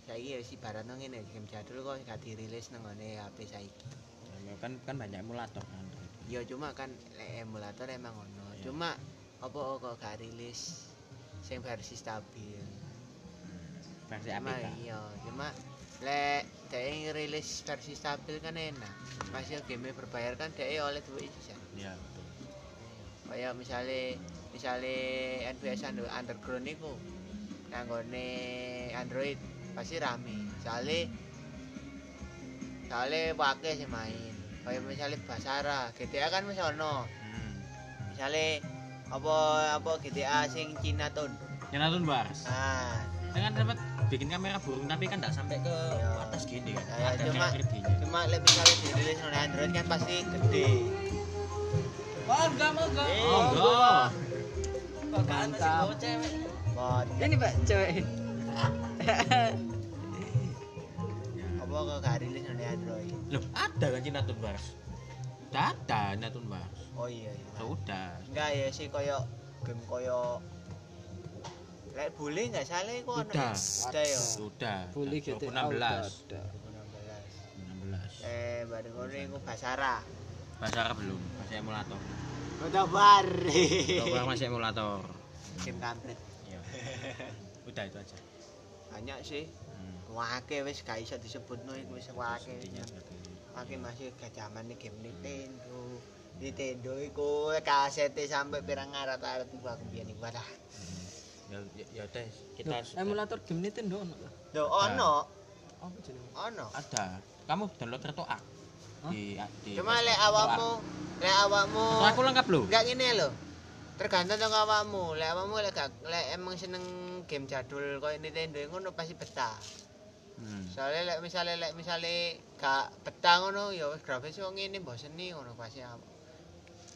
saiki ya si barat ngene game jadul kok gak dirilis nang ngene HP saiki. Ya, kan kan banyak emulator kan Ya cuma kan emulator emang ono. Iya. Cuma apa kok gak rilis sing versi stabil. versi Cuma APK iya, cuma lek dhek rilis versi stabil kan enak. Masih game berbayar kan dhek oleh duit sisa. ya betul Kayak misalnya misalnya Under- Underground niku nanggone Android pasti rame. Soale soale wake sih main. Kayak misalnya Basara, GTA kan wis ono. hmm. Misalnya apa apa GTA sing Cina tun Jonathan Wars ah dengan dapat bikin kamera burung tapi kan tidak sampai ke Iya. atas gini kan. Ya, ada cuma- 3D nya cuma lebih misalnya dirilis oleh Android kan pasti gede. Oh enggak mau enggak? Eh, oh enggak. Mantap. bot Ini Pak cewek. apa kok gak rilis oleh Android? Loh ada kan Wars udah ada Jonathan Wars oh iya iya. Sudah. Enggak ya sih koyo game koyo Lek boleh nggak salah iku ono Udah. ya? Udah ya. sudah Bully GTA 16 udah 16. 16. Eh, bareng ngono iku Basara. bahasa Arab belum masih emulator Kota bar. Coba masih emulator Game kampret. Iya. udah itu aja Banyak sih. hmm. Wake wis gak iso disebutno iku wis wake. Ini. Wake masih gak zamane game Nintendo. Nintendo iku kasete sampai pirang arat-arat aku biyen iku wadah. Ya ya, udah kita Loh, sudah- emulator game Nintendo ono? Lho ono, Apa jenenge? ono. ada kamu download Retroak Hah? di, di Cuma lek awakmu, lek awakmu aku lengkap loh Enggak gini lho. Tergantung sama awakmu. Lek awakmu lek gak lek emang seneng game jadul koyo Nintendo ngono pasti betah. hmm. Soalnya lek misale lek misale gak betah ngono ya wis grafis kok ngene boseni ngono pasti apa.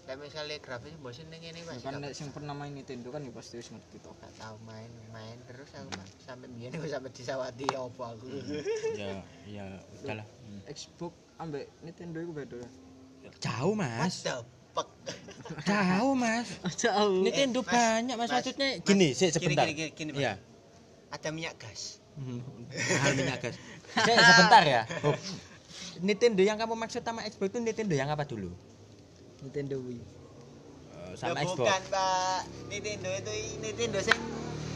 Lek misale grafis boseni ngene Ya pasti kan nek sing pernah main Nintendo kan ya pasti wis ngerti to. gak tau main main terus aku Pak. sampai biyen aku sampai disawati apa aku. ya ya udahlah Hmm. Xbox ambek Nintendo iku beda. jauh What mas fuck? jauh mas Jauh. Nintendo Mas, banyak mas, Mas, maksudnya Mas, gini sih Gini sebentar gini gini, gini ya Ada minyak gas. mahal minyak gas Sik, sebentar ya Bob. Nintendo yang kamu maksud sama Xbox itu Nintendo yang apa dulu Nintendo Wii. Eh, Ya sama Xbox. bukan, Pak. Nintendo itu Nintendo sing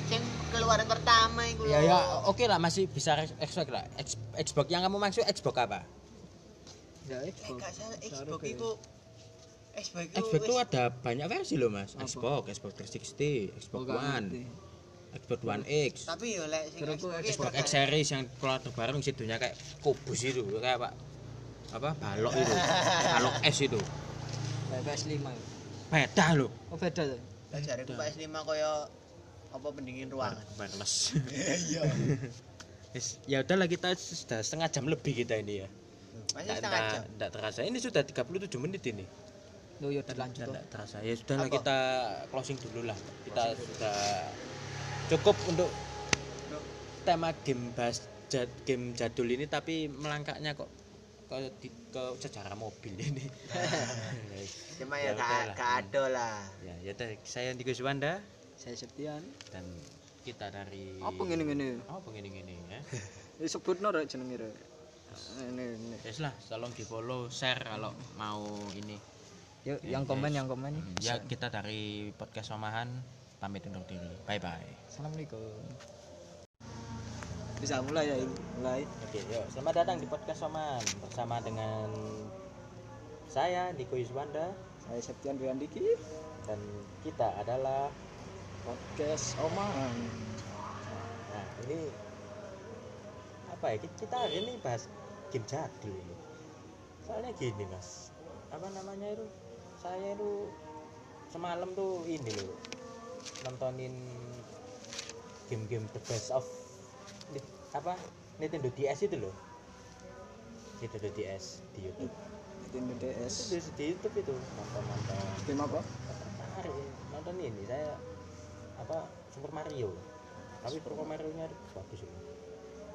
sing keluaran pertama iku ya ya oke lah masih bisa Xbox lah. X- Xbox yang kamu maksud Xbox apa? Ya Eh, Xbox. salah Xbox itu Xbox itu Xbox itu ada banyak versi loh mas. Apa? Xbox Xbox 360 Xbox Oh, One. Xbox One X. Tapi yo lek sing Kira-kira Xbox, Xbox itu X. Series yang keluar terbaru situnya kayak kubus itu kayak apa? Apa? Balok itu. Balok S itu PS5. ya. beda loh Oh beda tuh. Lah jareku PS5 koyo apa pendingin ruangan. wireless Iya. Ya udahlah kita sudah setengah jam lebih kita ini ya Masih setengah jam. nggak terasa ini sudah 37 menit ini Loh ya dilanjut Nggak toh. terasa ya sudahlah Apa? kita closing dulu lah kita sudah cukup untuk tema game bahas jad- game jadul ini tapi melangkahnya kok ke, di- ke sejarah mobil ini Cuma Ya ya gak ada lah. ya ya udah. saya Andika Suwanda Saya Septian. dan kita dari Apa ngene-ngene? apa gini-gini ya Ya sebutno rek jenenge rek. Ini ini. Yes lah tolong di follow share kalau mau ini Yuk Ya, yang komen yang komen. ya kita dari podcast Somahan pamit undur diri bye bye Assalamualaikum. Bisa mulai ya, mulai. Oke, yuk. Selamat datang di podcast Soman bersama dengan saya Niko Yuswanda Saya Septian Wiandiki, dan kita adalah podcast Oman. nah ini apa ya kita hari ini bahas game jadul ini. Soalnya gini mas, apa namanya itu saya itu semalam tuh ini loh nontonin game-game the best of apa? Nintendo DS itu loh. Nintendo DS di YouTube. Nintendo DS. itu di, YouTube itu. Nonton nonton Game apa? tertarik nonton ini. Saya apa Super Mario. Tapi Super Mario nya bagus itu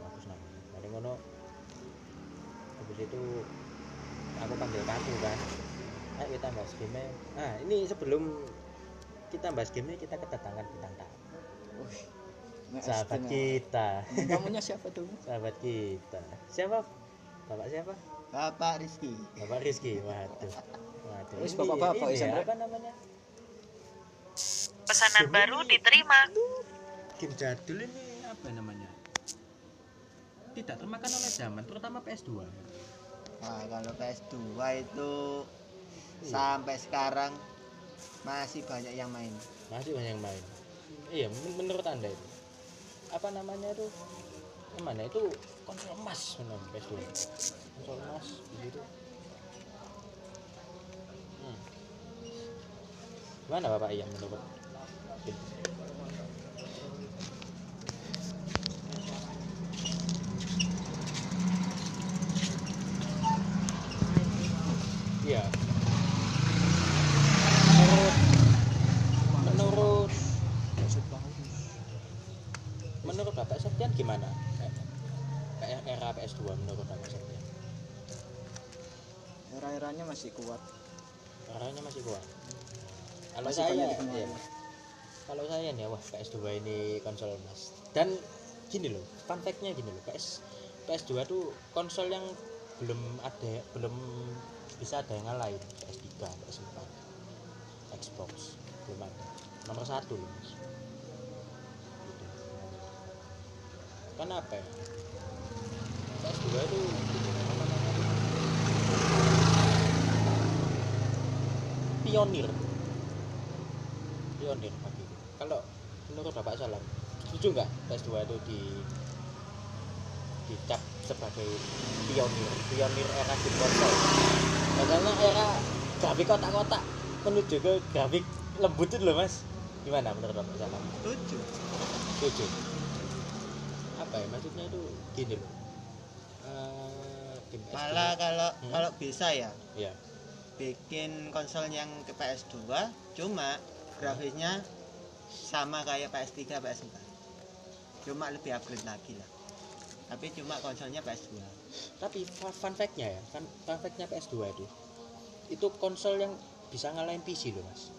bagus namanya. Dari ngono. Habis itu aku panggil kamu kan. Ayo kita bahas game nah ini sebelum kita bahas game kita kedatangan bintang tamu sahabat istimewa. kita. Kamunya siapa tuh? sahabat kita. Siapa? Bapak siapa? Bapak Rizky. bapak Rizky waduh. Waduh Wis, Ini- bapak-bapak, ini ya, apa namanya? Pesanan baru diterima. game jadul ini apa namanya? Tidak termakan oleh zaman terutama PS2 Nah, kalau PS2 itu sampai sekarang masih banyak yang main. masih banyak yang main. Iya men- menurut anda itu apa namanya itu? Yang mana itu? Konsol emas menurut PS2 konsol emas begitu. Hmm. Gimana Bapak Ian menurut? Iya. Menurut menurut menurut Bapak Septian gimana? Eh, eh, Era PS2 menurut Bapak Septian? era-eranya masih kuat Eranya masih kuat. Kalau Masih saya, iya. kalau saya nih, wah PS2 ini konsol emas. Dan gini loh, fun fact-nya gini loh, PS PS2 tuh konsol yang belum ada, belum bisa ada yang ngalahin PS3, PS4, Xbox belum ada. Nomor satu loh mas. Gitu. Kenapa ya? PS2 itu apa namanya tuh? Pionir. Pionir bagiku kalau menurut Bapak Salam setuju nggak PS2 itu di dicap sebagai pionir pionir era game konsol karena era grafik kotak-kotak menuju ke grafik lembut itu loh mas. Gimana menurut Bapak Salam? Setuju. setuju. Apa ya maksudnya itu? Gini loh. PS2 Malah kalau Hmm. kalau bisa ya ya bikin konsol yang ke PS2 cuma grafisnya sama kayak PS3 PS4 cuma lebih upgrade lagi lah. Tapi cuma konsolnya PS2 tapi fun, fact-nya ya fun, fun fact-nya PS2 itu itu konsol yang bisa ngalahin PC loh mas.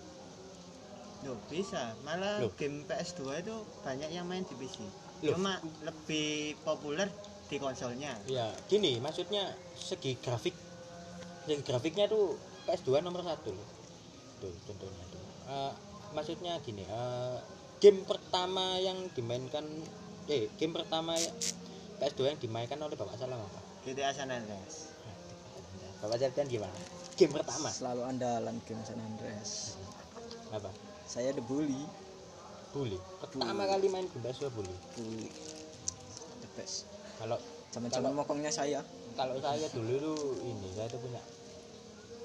Loh, bisa. Malah Loh. game PS2 itu banyak yang main di PC Loh. cuma lebih populer di konsolnya. Ya gini maksudnya segi grafik yang grafiknya tuh PS2 nomor satu loh. Tuh contohnya tuh. Eh, maksudnya gini eh, game pertama yang dimainkan eh game pertama ya, PS2 yang dimainkan oleh Bapak Salam apa? GTA San Andreas. Bapak Septian gimana? Game pertama. Selalu andalan game San Andreas. Apa? Saya the bully. Bully? Pertama kali main game PS2 bully? Bully. The best. Kalau zaman-zaman mokongnya saya. kalau saya dulu tuh ini saya tuh punya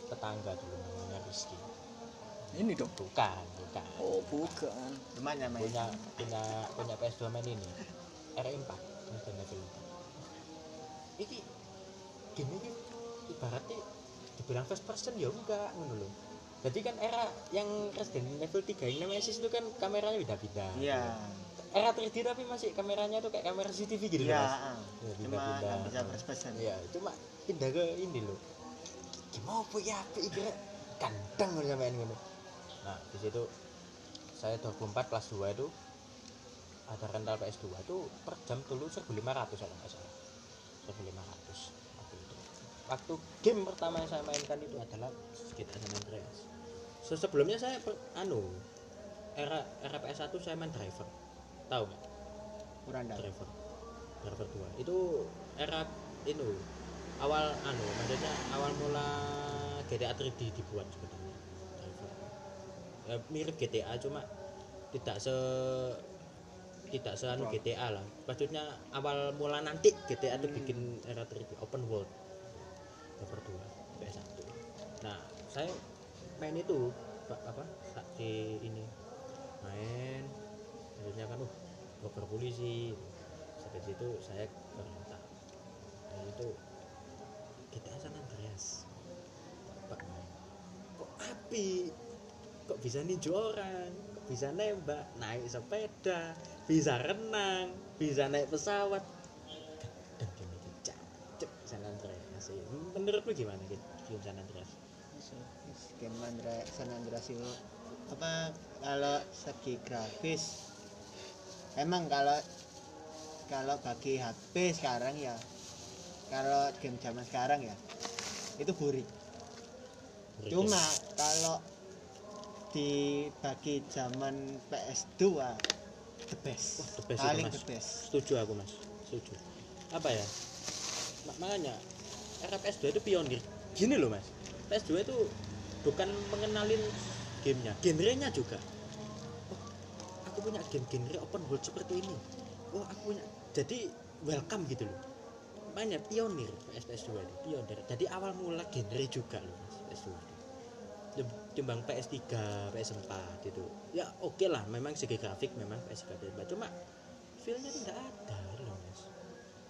tetangga dulu namanya Rizky. Ini dong? Bukan bukan. Oh bukan. Main punya punya punya PS2 main ini. RE4 Resident Evil 4 iki game ini ibaratnya dibilang first person ya enggak ngono loh jadi kan era yang Resident Evil 3 yang namanya SIS itu kan kameranya beda-beda. Iya. Era 3D tapi masih kameranya tuh kayak kamera CCTV gitu iya mas. ah. Ya, cuma pindah-pindah. nggak bisa first person. Iya, cuma pindah ke ini loh. Gimana apa ya? Apa kira kandang loh sampean ngono. Nah, di situ saya 24 kelas 2 itu ada rental PS2 itu per jam dulu 1500 kalau nggak salah. 1500 waktu itu. Waktu game pertama yang saya mainkan itu adalah GTA San Andreas. Se- Sebelumnya saya per- anu era era PS1 saya main driver. Tahu nggak? kurang driver driver 2 itu era itu awal anu maksudnya awal mula GTA 3D dibuat sebetulnya. Ya, mirip GTA cuma tidak se tidak se anu GTA lah. Maksudnya awal mula nanti GTA itu bikin era 3D open world. Driver 2 PS1 nah saya main itu Pak, apa di ini. Main maksudnya kan uh dokter polisi. Sampai situ saya berontak dan itu GTA San Andreas pak main kok api? Kok bisa ninju orang? Kok bisa nembak? Naik sepeda? Bisa renang? Bisa naik pesawat? Dan game itu cacep San Andreas menurutmu gimana gitu San Andreas? Game San Andreas itu apa kalau segi grafis emang kalau kalau bagi HP sekarang ya kalau game zaman sekarang ya itu burik cuma kalau dibagi zaman PS2 the best, Wah, the best itu, paling Mas. the best. Setuju aku mas. Setuju. Apa ya? Ma- makanya era PS2 itu pionir. Gini loh mas. PS2 itu bukan mengenalin gamenya. Genrenya juga. Oh, aku punya game genre open world seperti ini. Oh aku punya jadi welcome gitu loh makanya pionir PS PS2 itu pionir. Jadi awal mula genre juga loh mas PS2 itu. tim- timbang PS3 PS4 itu ya oke lah memang segi grafik memang PS3 PS4 cuma feelnya nggak ada loh mas.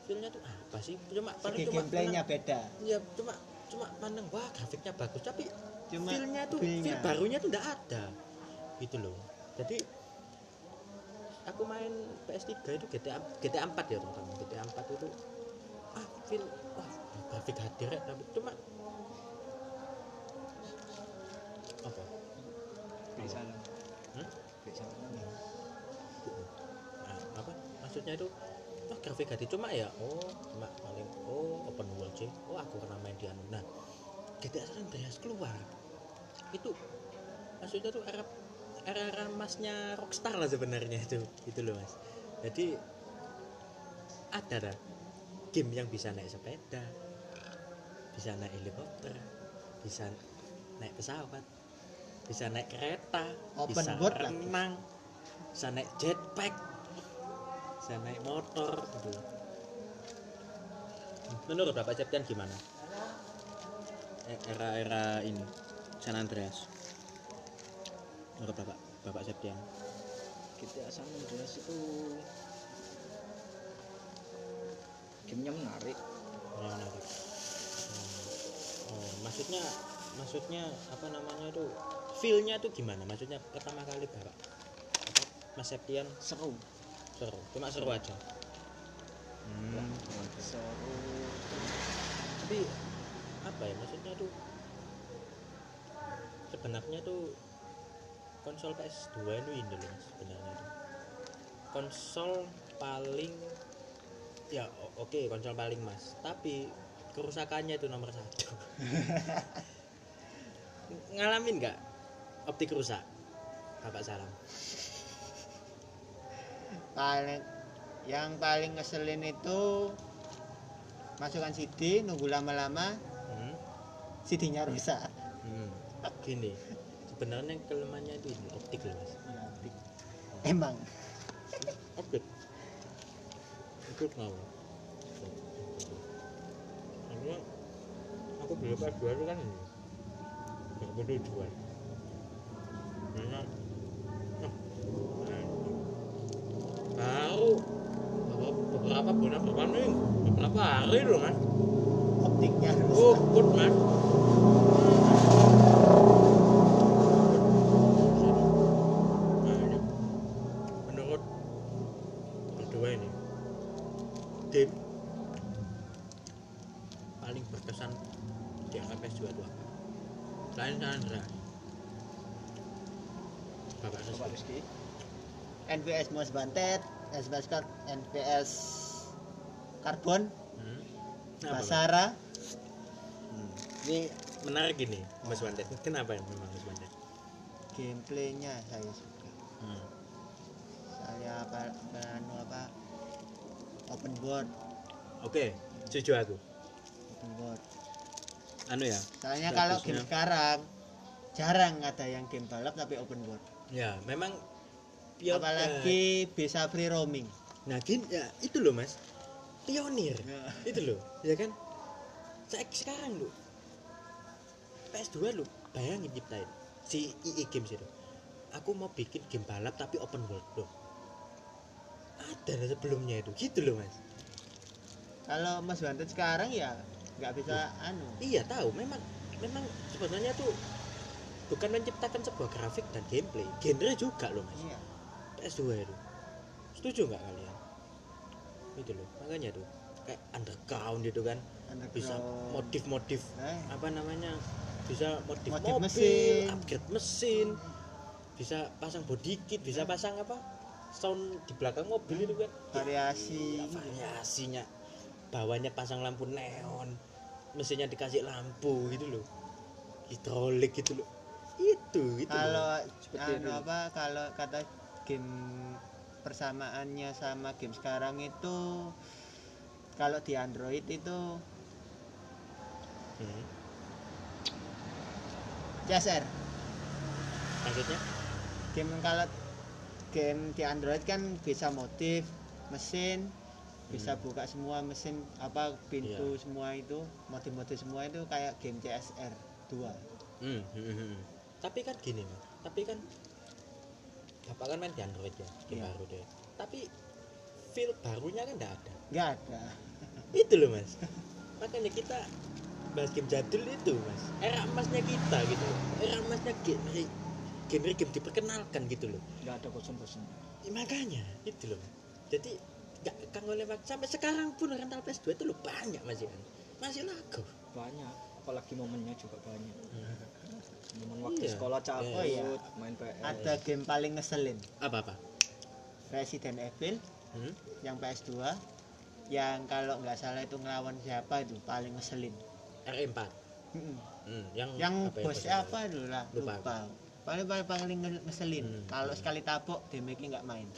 Feelnya tuh apa sih? Cuma paling Segi cuma gameplaynya beda. Ya cuma cuma pandang wah grafiknya bagus. Tapi cuma feelnya tuh feel-nya. feel barunya tuh nggak ada. Gitu loh. Jadi aku main PS3 itu GTA GTA 4 ya terutama GTA 4 itu feel wah grafik hadir ya, tapi cuma apa? Bisa Hmm? bisa Nah, apa? Maksudnya itu oh grafik hati cuma ya? Oh cuma paling oh open world sih. Oh aku pernah main di anu nah GTA San Andreas keluar. Itu maksudnya tuh era era era masnya Rockstar lah sebenarnya itu itu loh mas. Jadi ada dah game yang bisa naik sepeda bisa naik helikopter bisa naik pesawat bisa naik kereta Open bisa lagi. renang bisa naik jetpack bisa naik motor gitu. Menurut bapak Septian gimana? E- era-era ini San Andreas. Menurut bapak bapak Septian GTA San Andreas itu gamenya menarik yang menarik Hmm. oh, maksudnya maksudnya apa namanya itu? Feelnya tuh gimana? Maksudnya pertama kali bapak apa, Mas Septian? Seru. Seru. Cuma seru aja. Hmm. seru tapi apa ya? Maksudnya tuh sebenarnya tuh konsol PS2 itu ini loh sebenarnya tuh. Konsol paling ya oke konsol paling mas tapi kerusakannya itu nomor satu ngalamin nggak optik rusak bapak salam paling yang paling ngeselin itu masukkan CD nunggu lama-lama hmm? CD-nya rusak Hmm. gini sebenarnya kelemahannya itu optik loh mas emang Update. Update mau. Karena aku beli PS2 itu kan ini. Yang betul jual. Karena ah, baru beberapa- bulan nih beberapa hari loh mas. Optiknya oh good Nah, ini. Menurut berdua ini game paling berkesan di RPS 2 itu apa? Selain San Andreas Bapak Rizky NPS Most Wanted SBS Card NPS Carbon hmm? Basara Hmm. Ini menarik ini Mas Wanted Kenapa memang Mas Wanted? gameplaynya saya suka Hmm. saya apa apa open world Oke, setuju aku. Open world Anu ya, soalnya kalau game sekarang jarang ada yang game balap tapi open world ya memang pio- apalagi bisa free roaming. Nah, gini, ya itu loh mas, pionir, itu loh, ya kan? Saya sekarang lo, PS2 lo, bayangin nyiptain si EA Games itu. Aku mau bikin game balap tapi open world loh. Ada sebelumnya itu, gitu loh mas. kalau Mas Wanted sekarang ya nggak bisa anu. Iya tahu, memang memang sebenarnya tuh bukan menciptakan sebuah grafik dan gameplay, genre juga loh mas. iya. PS2 itu. Setuju nggak kalian? Itu loh. Makanya tuh kayak underground gitu kan. Bisa underground. modif-modif Eh, apa namanya bisa modif, Modif mobil mesin. upgrade mesin bisa pasang body kit bisa pasang apa sound di belakang mobil itu kan. Variasi. Ya, variasinya. Bawahnya pasang lampu neon mesinnya dikasih lampu gitu loh. Hidrolik gitu loh. Itu itu kalau anu apa kalau kata game persamaannya sama game sekarang itu kalau di Android itu Hmm. CSR maksudnya? Game kalau game di Android kan bisa modif mesin bisa Hmm. buka semua mesin apa pintu Iya. semua itu modif-modif semua itu kayak game CSR 2 Hmm, hmm, hmm, hmm. tapi kan gini mas tapi kan bapak kan main di android ya game Iya. baru deh tapi feel barunya kan nggak ada nggak ada itu loh mas makanya kita bahas game jadul itu mas era emasnya kita gitu era emasnya genre genre game diperkenalkan gitu loh. Nggak ada bosan-bosan Ya, makanya itu loh. Jadi nggak kang oleh waktu sampai sekarang pun rental PS2 itu loh banyak masih kan masih laku. Banyak apalagi momennya juga banyak. Momen waktu Iya. sekolah cabut Oh iya. main PS ada game paling ngeselin. Apa apa Resident Evil hmm? yang PS2 yang kalau nggak salah itu ngelawan siapa itu paling ngeselin. RE4 Mm-mm. hmm, yang yang apa ya, bosnya apa dulu lah? Lupa lupa, paling paling paling nge- ngeselin Hmm. kalau sekali tabok damage-nya nggak main.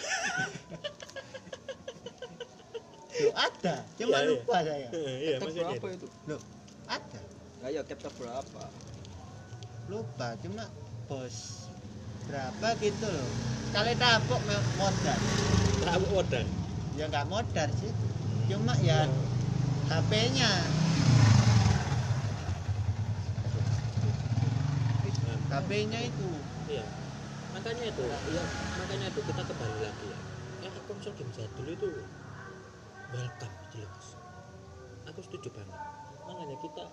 Loh, ada? Cuma Iya, iya. lupa saya. Iya maksudnya berapa itu. itu? Loh, ada? Nggak ya chapter berapa? Lupa cuma bos berapa gitu loh. Sekali tabok modal. Tahu order ya nggak modal sih. Cuma ya HP-nya HP-nya itu. Iya. Makanya itu ya makanya itu kita kembali lagi ya. Era konsol game jadul itu. Welcome gitu loh mas aku setuju banget. Makanya kita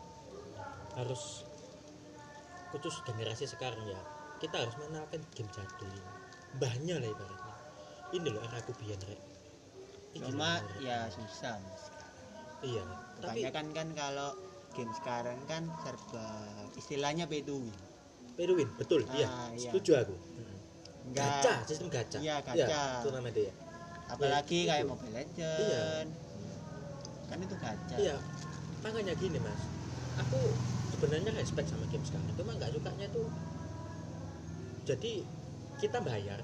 harus khusus generasi sekarang ya. Kita harus mengenalkan game jadul ini mbahnya lah ibaratnya. Ini loh era aku biyen rek. Cuma ya susah mas. Iya. Tapi kebanyakan kan kalau game sekarang kan serba istilahnya pay to win win betul iya Ah, iya. setuju aku Enggak, gacha sistem gacha Iya, gacha. itu namanya dia apalagi Iya, kayak itu. Mobile Legend Iya. kan itu gacha Iya, makanya gini mas, aku sebenarnya respect sama game sekarang, cuma nggak sukanya tuh. Jadi kita bayar,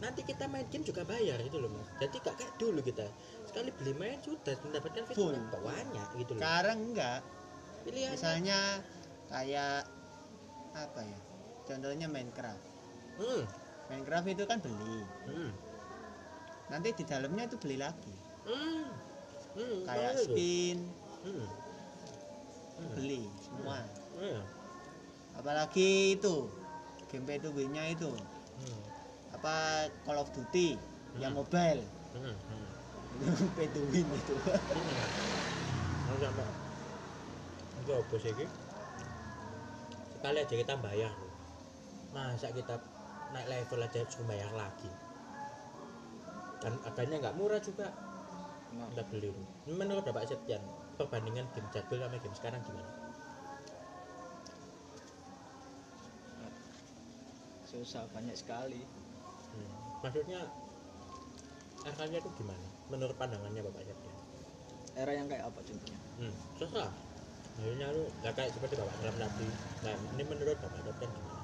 nanti kita main game juga bayar itu loh mas. Jadi gak kayak dulu kita sekali beli main sudah mendapatkan fitur Full. banyak gitu loh. sekarang enggak Pilihan. misalnya kayak apa ya contohnya Minecraft. Hmm, Minecraft itu kan beli. Hmm, nanti di dalamnya itu beli lagi. Hmm, hmm, kayak skin. Hmm, hmm, beli semua. Iya, apalagi itu game pay to win-nya itu. Hmm, apa Call of Duty yang Hmm. mobile. Hmm, hmm. itu. Pay to win itu itu apa sih? Sekali aja kita bayar loh. Masa kita naik level aja suruh bayar lagi? Dan harganya nggak murah juga. Kita beli. Menurut Bapak Septian Perbandingan game jadul sama game sekarang gimana? susah banyak sekali. Hmm. Maksudnya Harganya itu gimana? Menurut pandangannya Bapak Septian. Era yang kayak apa contohnya? Hmm, terserah Maksudnya lu nggak kayak seperti Bapak tadi. Nah ini menurut Bapak Septian gimana?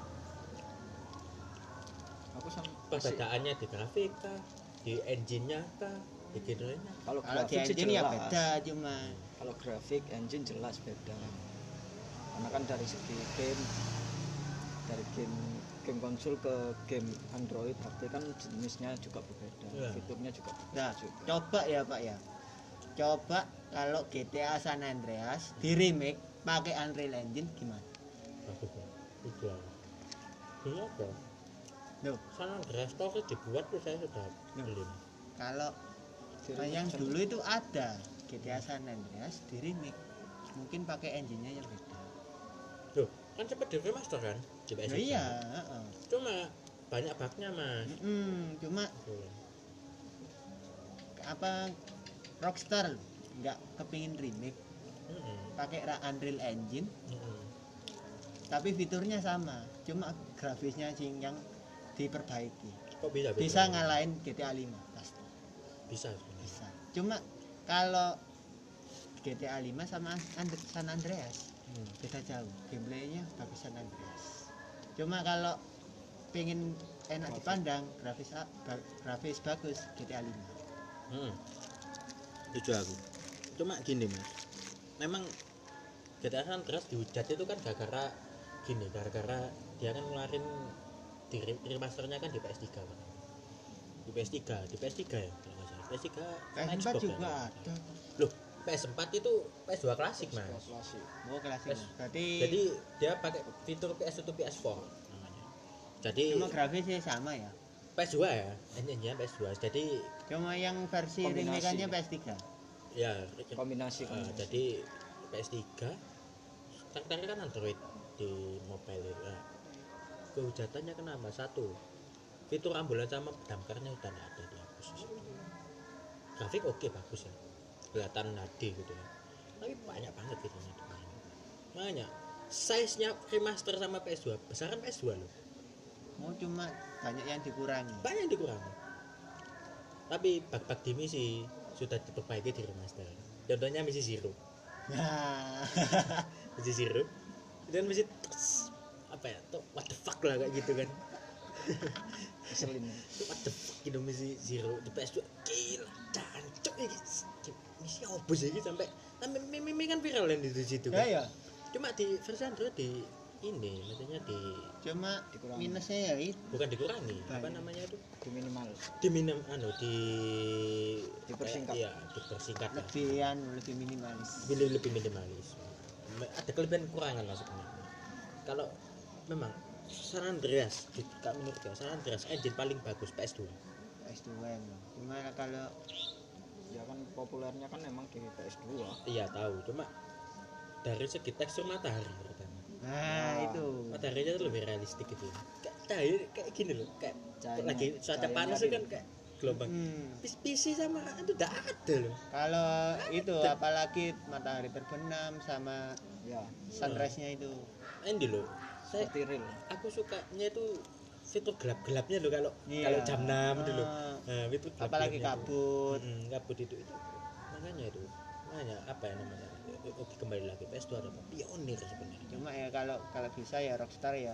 Aku sama perbedaannya di grafik kah? Di engine-nya kah? Di genrenya? Kalau kalau di grafik sih engine ya jelas. beda cuma kalau grafik engine jelas beda. Karena kan dari segi game dari game game konsol ke game Android HP kan jenisnya juga berbeda Iya. fiturnya juga berbeda nah juga. coba ya pak ya. Coba kalau GTA San Andreas di remake pakai Unreal Engine gimana? Bagus ya itu ini apa Loh. San Andreas Story dibuat tuh saya sudah Loh. beli kalau yang dulu itu ada GTA San Andreas di remake mungkin pakai engine-nya yang beda tuh kan sempat di remaster kan PS Nah, iya heeh. cuma banyak bugnya mas Mm-mm, cuma Tuh. apa Rockstar nggak kepingin remake pakai Ra- Unreal Engine Mm-mm. tapi fiturnya sama cuma grafisnya sing yang diperbaiki. Kok bisa bisa ngalahin GTA 5 pasti. Bisa sebenarnya. bisa. Cuma kalau GTA 5 sama And- San Andreas Hmm. beda jauh. Gameplaynya bagus San Andreas. Cuma kalau pengen enak dipandang grafis grafis bagus GTA 5 Hmm. Setuju aku. Cuma gini mas, memang GTA San Andreas dihujat itu kan gara-gara gini, gara-gara dia kan ngeluarin di re- remasternya kan di PS3 kan. Di PS3, di PS3 ya kalau nggak salah. PS3 sama PS4 Xbox juga kan? ada Loh, PS4 itu PS2 klasik mas. klasik oh klasik Yes. berarti Jadi dia pakai fitur PS1 PS4 namanya. jadi Cuma grafisnya sama ya. PS2 ya engine-nya PS2 jadi Cuma yang versi remake-nya PS3. ya kombinasi eh, kombinasi. jadi PS3 karakternya kan Android di mobile nah, kehujatannya kenapa satu fitur ambulans sama damkarnya udah nggak ada di sini. grafik oke bagus ya. Kelihatan HD gitu ya. Tapi banyak banget fiturnya main makanya size nya remaster sama PS2 besaran PS2 loh. Oh, cuma banyak yang dikurangi. banyak yang dikurangi. Tapi bug-bug di misi sudah diperbaiki di remaster. Contohnya misi zero. Nah, misi zero. Dan misi apa ya tuh what the fuck lah kayak gitu kan Keselin. what the fuck gitu misi zero di PS2 gila cancuk ini misi apa sih gitu sampai sampai meme kan viral yang di situ ya kan ya. cuma di versi Android di ini maksudnya di Cuma Dikurangi. minusnya ya itu. bukan dikurangi apa Banyak. namanya itu Di minimal. di minim anu di Dipersingkat. iya dipersingkat Lebih anu, lebih minimalis. lebih lebih minimalis ada kelebihan kekurangan lah sebenarnya kalau memang San Andreas di- kak menurut saya San Andreas engine paling bagus PS2 PS2 emang. Cuma kalau Ya kan populernya kan emang di PS2. iya tahu cuma dari segi tekstur matahari pertama nah Wah. itu. mataharinya tuh lebih realistik gitu kayak cahaya kayak gini loh kayak Cahayanya- lagi cuaca panas kan kayak gelombang Hmm. Pis- PC sama itu udah ada loh Kalau itu apalagi matahari terbenam sama Ya, sunrise-nya itu. ini loh saya real. aku sukanya itu fitur gelap-gelapnya loh kalau Iya. kalau jam 6 dulu Ah. nah, fitur Apalagi itu. kabut. Mm, kabut itu itu makanya itu makanya apa ya namanya oke kembali lagi PS2 ada pionir sebenarnya Cuma ya kalau kalau bisa ya Rockstar ya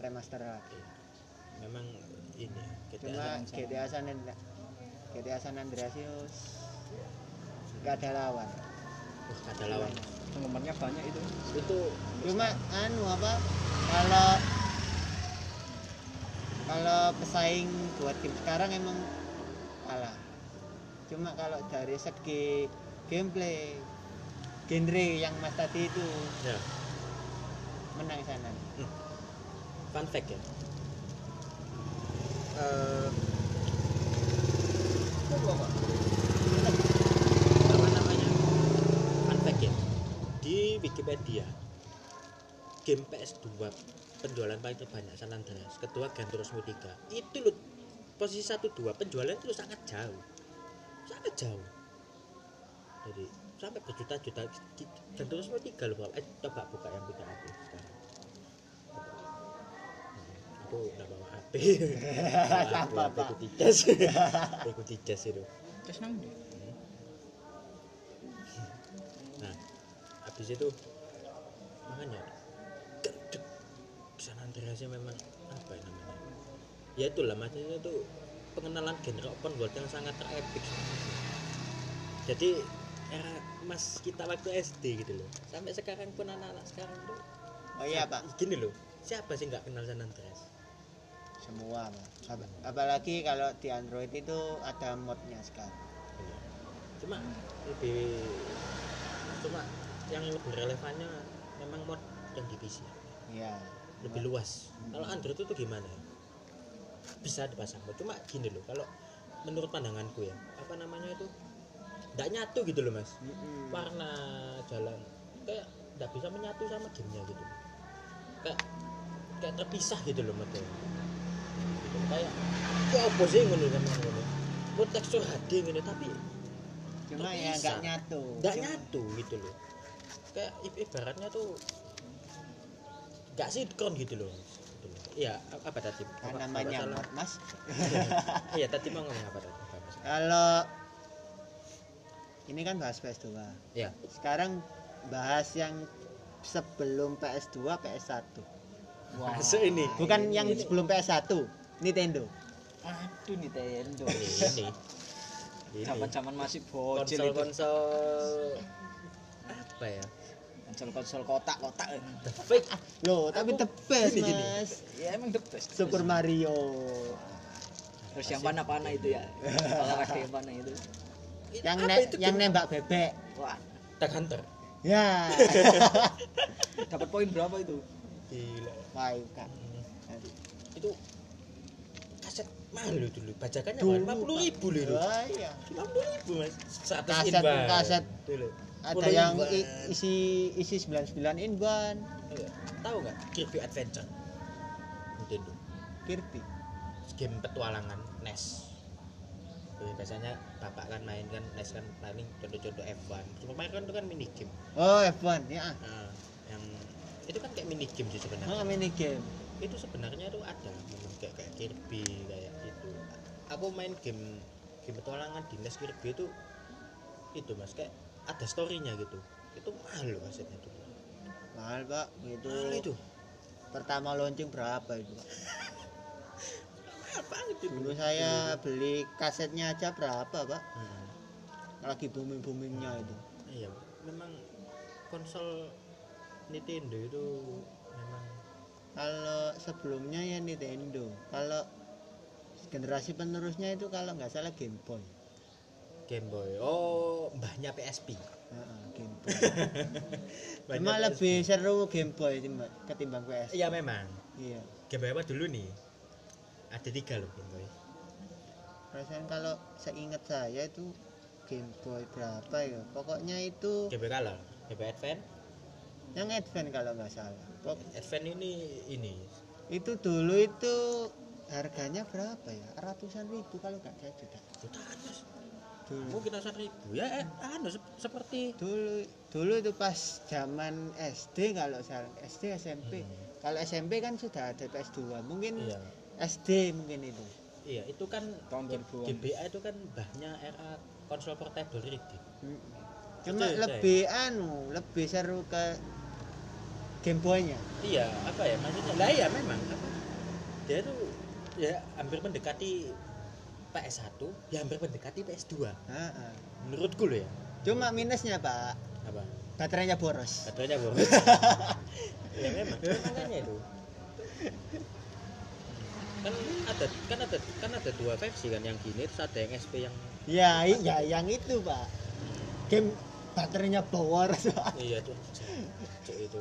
remaster lagi. memang ini ya, kita Cuma GTA San Andreas GTA San Andreas itu nggak ada lawan. Ada lawan Penggemarnya banyak itu. itu Cuma anu apa? Kalau kalau pesaing buat game sekarang emang kalah. Cuma kalau dari segi gameplay genre yang Mas tadi itu ya menang sana. fun fact ya Eh, apa namanya fun fact ya di Wikipedia. Game PS2 penjualan paling terbanyak San Andreas kedua Gran Turismo 3 itu loh posisi 1 2 penjualan itu sangat jauh. Sangat jauh. Jadi sampai berjuta-juta Gran Turismo 3 loh Bapak. eh coba buka yang punya aku sekarang. Aku udah bawa HP aku Apa, HP Pak? ikuti jas ikuti jas itu. Terus nang nah habis itu makanya gedek San Andreasnya memang apa ya namanya? Ya itulah maksudnya itu pengenalan genre open world yang sangat terepik. Jadi era emas kita waktu SD gitu loh. Sampai sekarang pun anak-anak sekarang tuh Oh iya Pak, gini loh siapa sih nggak kenal San Andreas? Semua. Ap- Apalagi kalau di Android itu ada modnya sekarang. Iya. cuma lebih cuma yang lebih relevannya memang mod yang di PC Iya. lebih luas kalau Android itu gimana ya? bisa dipasang cuma gini loh kalau menurut pandanganku ya apa namanya itu tidak nyatu gitu loh mas Mm-mm. warna jalan kayak tidak bisa menyatu sama gamenya gitu kayak kayak terpisah gitu loh model gitu. kayak ya apa sih ngono sama ngono mau tekstur HD gini tapi Cuma ya nggak nyatu. nggak nyatu gitu loh kayak ibaratnya tuh nggak sinkron gitu loh Gitu loh. iya apa tadi Apa- namanya apa Mas. iya tadi mau ngomong apa tadi? Kalau ini kan bahas PS2. ya Sekarang bahas yang sebelum PS2, PS1. Wah. Masuk ini Bukan yang Ini. sebelum PS1, Nintendo. Aduh Nintendo. ini ini Zaman-zaman masih bocil konsol itu. konsol apa ya Konsol-konsol kotak-kotak. Loh, tapi the best, gini, gini. Mas. Ya emang the best. Super Mario. Terus yang panah-panah itu ya. Olahraga yang panah itu. Yang ne- itu yang game? nembak bebek. Wah, Duck Hunter Ya. dapat poin berapa itu? gila Wah, itu, Kak. itu kaset mahal loh dulu bajakannya lima puluh ribu loh itu Wah, iya. lima puluh ribu mas seratus Kaset kaset dulu ada yang i- isi isi 99 inban Iya. tahu nggak? Kirby Adventure. Nintendo. Kirby. game petualangan NES Jadi biasanya bapak kan main kan NES kan paling contoh-contoh F1 Super Mario kan itu kan mini game Oh, F1 ya. nah, yang itu kan kayak mini game sih sebenarnya. Oh, mini game. itu sebenarnya itu ada memang kayak kayak Kirby kayak itu aku main game game petualangan di NES Kirby itu itu mas kayak ada storynya gitu itu mahal loh kasetnya itu Mahal, Pak. Itu, mahal itu pertama launching berapa itu, Pak? mahal banget itu Dulu saya beli kasetnya aja berapa, Pak? Hmm. Lagi booming-boomingnya itu. iya memang konsol Nintendo itu memang Kalau sebelumnya ya Nintendo. Kalau generasi penerusnya itu kalau nggak salah Game Boy. Game Boy oh mbahnya PSP Heeh, Game Boy. Cuma PSP. lebih seru Game Boy timba- ketimbang PS. iya memang Iya. Game Boy apa dulu nih ada tiga loh Game Boy Perasaan kalau seingat saya itu Game Boy berapa ya? Pokoknya itu Game Boy Color Game Boy Advance yang Advance kalau nggak salah. Pok- Advance ini ini itu dulu itu harganya berapa ya? Ratusan ribu kalau nggak saya juta. jutaan Dulu. mungkin ratusan ribu ya eh, anu sep- seperti Dulu dulu itu pas zaman SD kalau salah SD SMP. Hmm. Kalau SMP kan sudah ada PS2. Mungkin iya SD mungkin itu. iya itu kan Tahun G- 2000-an. GBA itu kan bahnya era konsol portable reading Mm. Cuma Betul, lebih anu, lebih seru ke Game Boy-nya. iya apa ya maksudnya lah iya memang apa dia tuh ya hampir mendekati PS1 ya hampir mendekati PS2 Heeh. menurutku loh ya Cuma minusnya Pak, apa baterainya boros. katanya boros ya memang makanya itu kan ada kan ada kan ada dua versi kan yang gini terus ada yang SP yang Ya, ya yang itu Pak. Game baterainya boros. Pak. iya tuh cek itu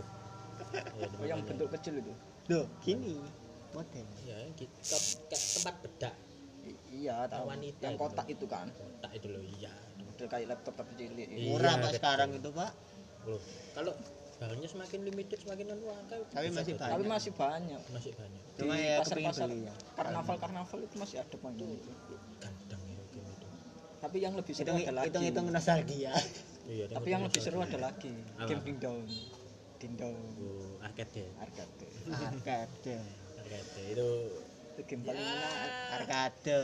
ya, Oh, yang bentuk kecil itu Loh, gini model. ya yang gitu kayak tempat bedak iya tahu. wanita yang itu. kotak itu kan? Tak itu loh iya. Model kayak laptop tapi cilik Iya, Murah Pak betul. sekarang itu Pak. loh kalau barangnya semakin limited semakin anu akal Tapi masih banyak. tapi masih banyak. Masih banyak. Cuma Di ya pasar-pasar beli ya. karnaval karnaval itu masih ada mainan itu ganteng ya game itu tapi yang lebih seru Hitung ada lagi. hitung hitung nostalgia. iya tapi yang lebih seru ada lagi. Game dingdong dingdong oh, arcade ya? Arcade. Arcade. arcade itu itu game paling Ya. enak Arcade.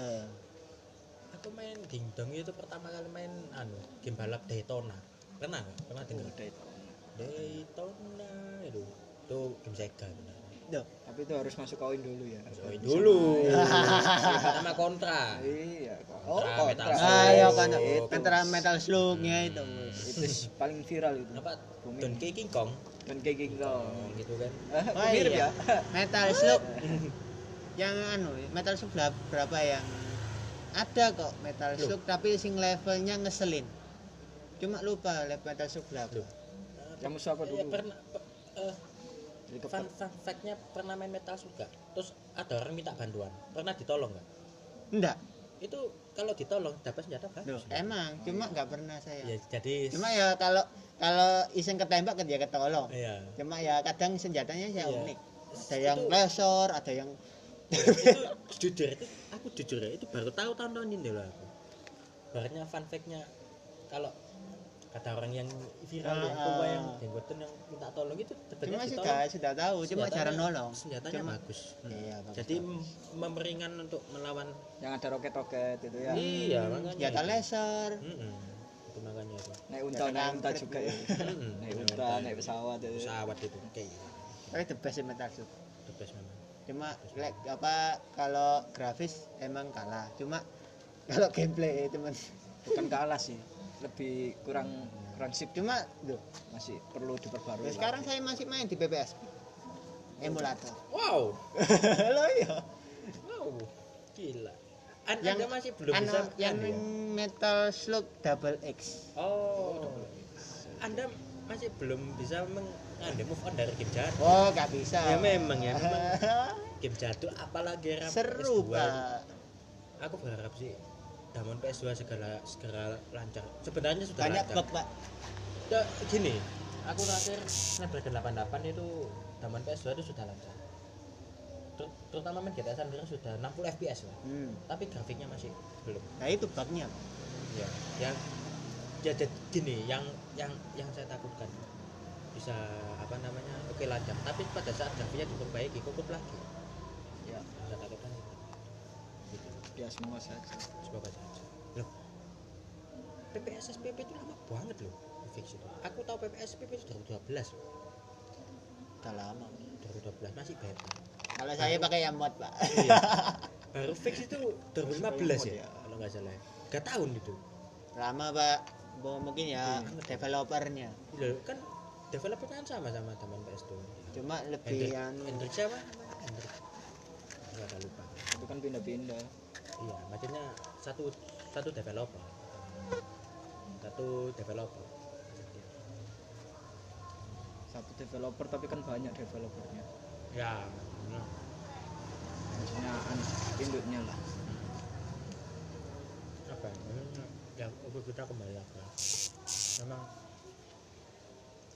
aku main dingdong itu pertama kali main anu game balap Daytona. Pernah nggak? Pernah dengar? Udah itu. Daytona itu itu game Sega benar. Duh, tapi itu harus masuk koin dulu ya. Join dulu. Sama kontra. Iya oh Kontra, kontra Metal Slug. ayo kan Itu. antara metal slugnya itu. itu s- paling viral itu. Apa. Donkey King Kong. Dan kayak gitu gitu kan. Ah Oh, mirip iya. ya? Metal slug yang anu metal slug berapa, yang ada kok metal Loh. slug tapi sing levelnya ngeselin. Cuma lupa level metal slug berapa. Loh. yang musuh apa ya, dulu? pernah pe- eh, helikopter fun, fun fact-nya pernah main metal juga terus ada orang minta bantuan. Pernah ditolong nggak? Enggak itu kalau ditolong dapat senjata Loh, bagus emang cuma nggak pernah saya. Ya jadi cuma ya kalau kalau iseng ketembak kan dia ketolong. Iya. Cuma ya kadang senjatanya ya Iya. unik. Ada yang Itu- laser ada yang itu jujur itu aku jujur ya itu baru tahu tahun-tahun ini loh aku. Barunya fun fact-nya kalau kata orang yang viral yang Ah, tua ah. yang jenggotan yang minta tolong itu cuma sebenarnya sudah sudah tahu cuma cara nolong. senjatanya Cuma- bagus. Iya bagus. jadi mem- memeringan untuk melawan yang ada roket-roket itu ya. Iya makanya. senjata itu. laser. Mm-mm. itu makanya itu. Naik unta Senjata naik unta juga ya. Naik unta naik pesawat itu. Pesawat itu kayak gitu. tapi the best metal slug the best memang cuma like apa kalau grafis emang kalah. Cuma kalau gameplay teman bukan kalah sih lebih kurang kurang sip. Cuma tuh masih perlu diperbarui ya sekarang saya masih main di PPS emulator. Wow. Lo iya. Wow gila. An- Yang- anda masih belum bisa yang ya? metal slug double X. Oh. Anda masih belum bisa mengambil move on dari game jadul Oh, gak bisa. ya memang ya memang game jadul apalagi era Seru, PS2. Pak. aku berharap sih Damon PS2 segala segera lancar sebenarnya sudah Banyak lancar bug, Pak. Ya, gini aku terakhir Snapdragon 88 itu Damon PS2 itu sudah lancar Ter- terutama main GTA San Andreas sudah 60 fps lah Hmm. tapi grafiknya masih belum Nah, itu bugnya. Ya yang ya jadi gini yang yang yang saya takutkan bisa apa namanya oke lancar tapi pada saat grafiknya diperbaiki kukup lagi. Ya. Saya takutkan itu gitu. Ya semua saja. Semoga saja. Loh PPS SPP itu lama banget loh fix itu. Aku tahu PPS SPP itu 2012 loh. Udah lama. 2012 masih beta Kalau saya pakai yang mod, Pak. iya. Baru fix itu 2015 Masih ya ya. kalau nggak salah gak tahun itu. Lama, Pak. Mungkin ya developernya. loh kan developernya kan sama sama teman PS2 Cuma lebih yang Hendrik siapa? Hendrik. Enggak ada lupa. itu kan pindah-pindah Iya, maksudnya satu satu developer. Satu developer. satu developer tapi kan banyak developernya Ya, benar. maksudnya an- induknya lah apa ya? Maksudnya, ya kita kembali lagi. Memang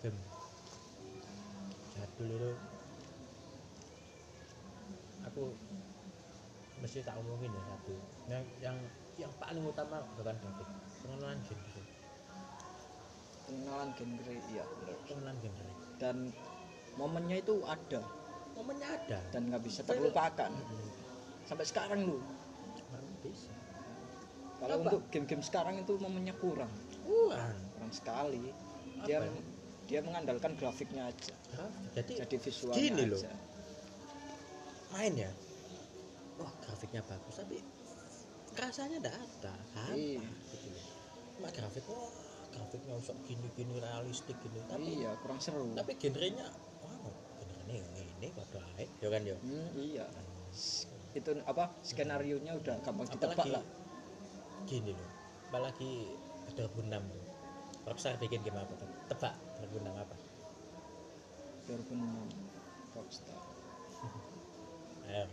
game jadul itu aku mesti tak omongin ya satu yang yang yang paling utama bukan grafik pengenalan itu pengenalan genre iya benar. pengenalan game dan momennya itu ada. Momennya ada. Dan nggak bisa terlupakan. Mm-mm. sampai sekarang lu bisa. Kalau Apa? untuk game-game sekarang itu momennya kurang. Kurang. Kurang sekali. Dia Apa ya? Dia mengandalkan grafiknya aja. Jadi jadi visualnya Gini loh. aja. Main ya? Wah grafiknya bagus tapi rasanya enggak ada. Apa? Iya. gitu loh cuma grafik wah grafiknya usah gini gini realistik gini. Tapi iya kurang seru. tapi genrenya wah genrenya ini pada ae. Ya kan ya? Hmm, iya. Itu apa skenario nya udah gampang ditebak lah. Gini loh apalagi 2006 tuh Rockstar bikin game apa tuh? Tebak 2006 apa? 2006 Rockstar. Ayo.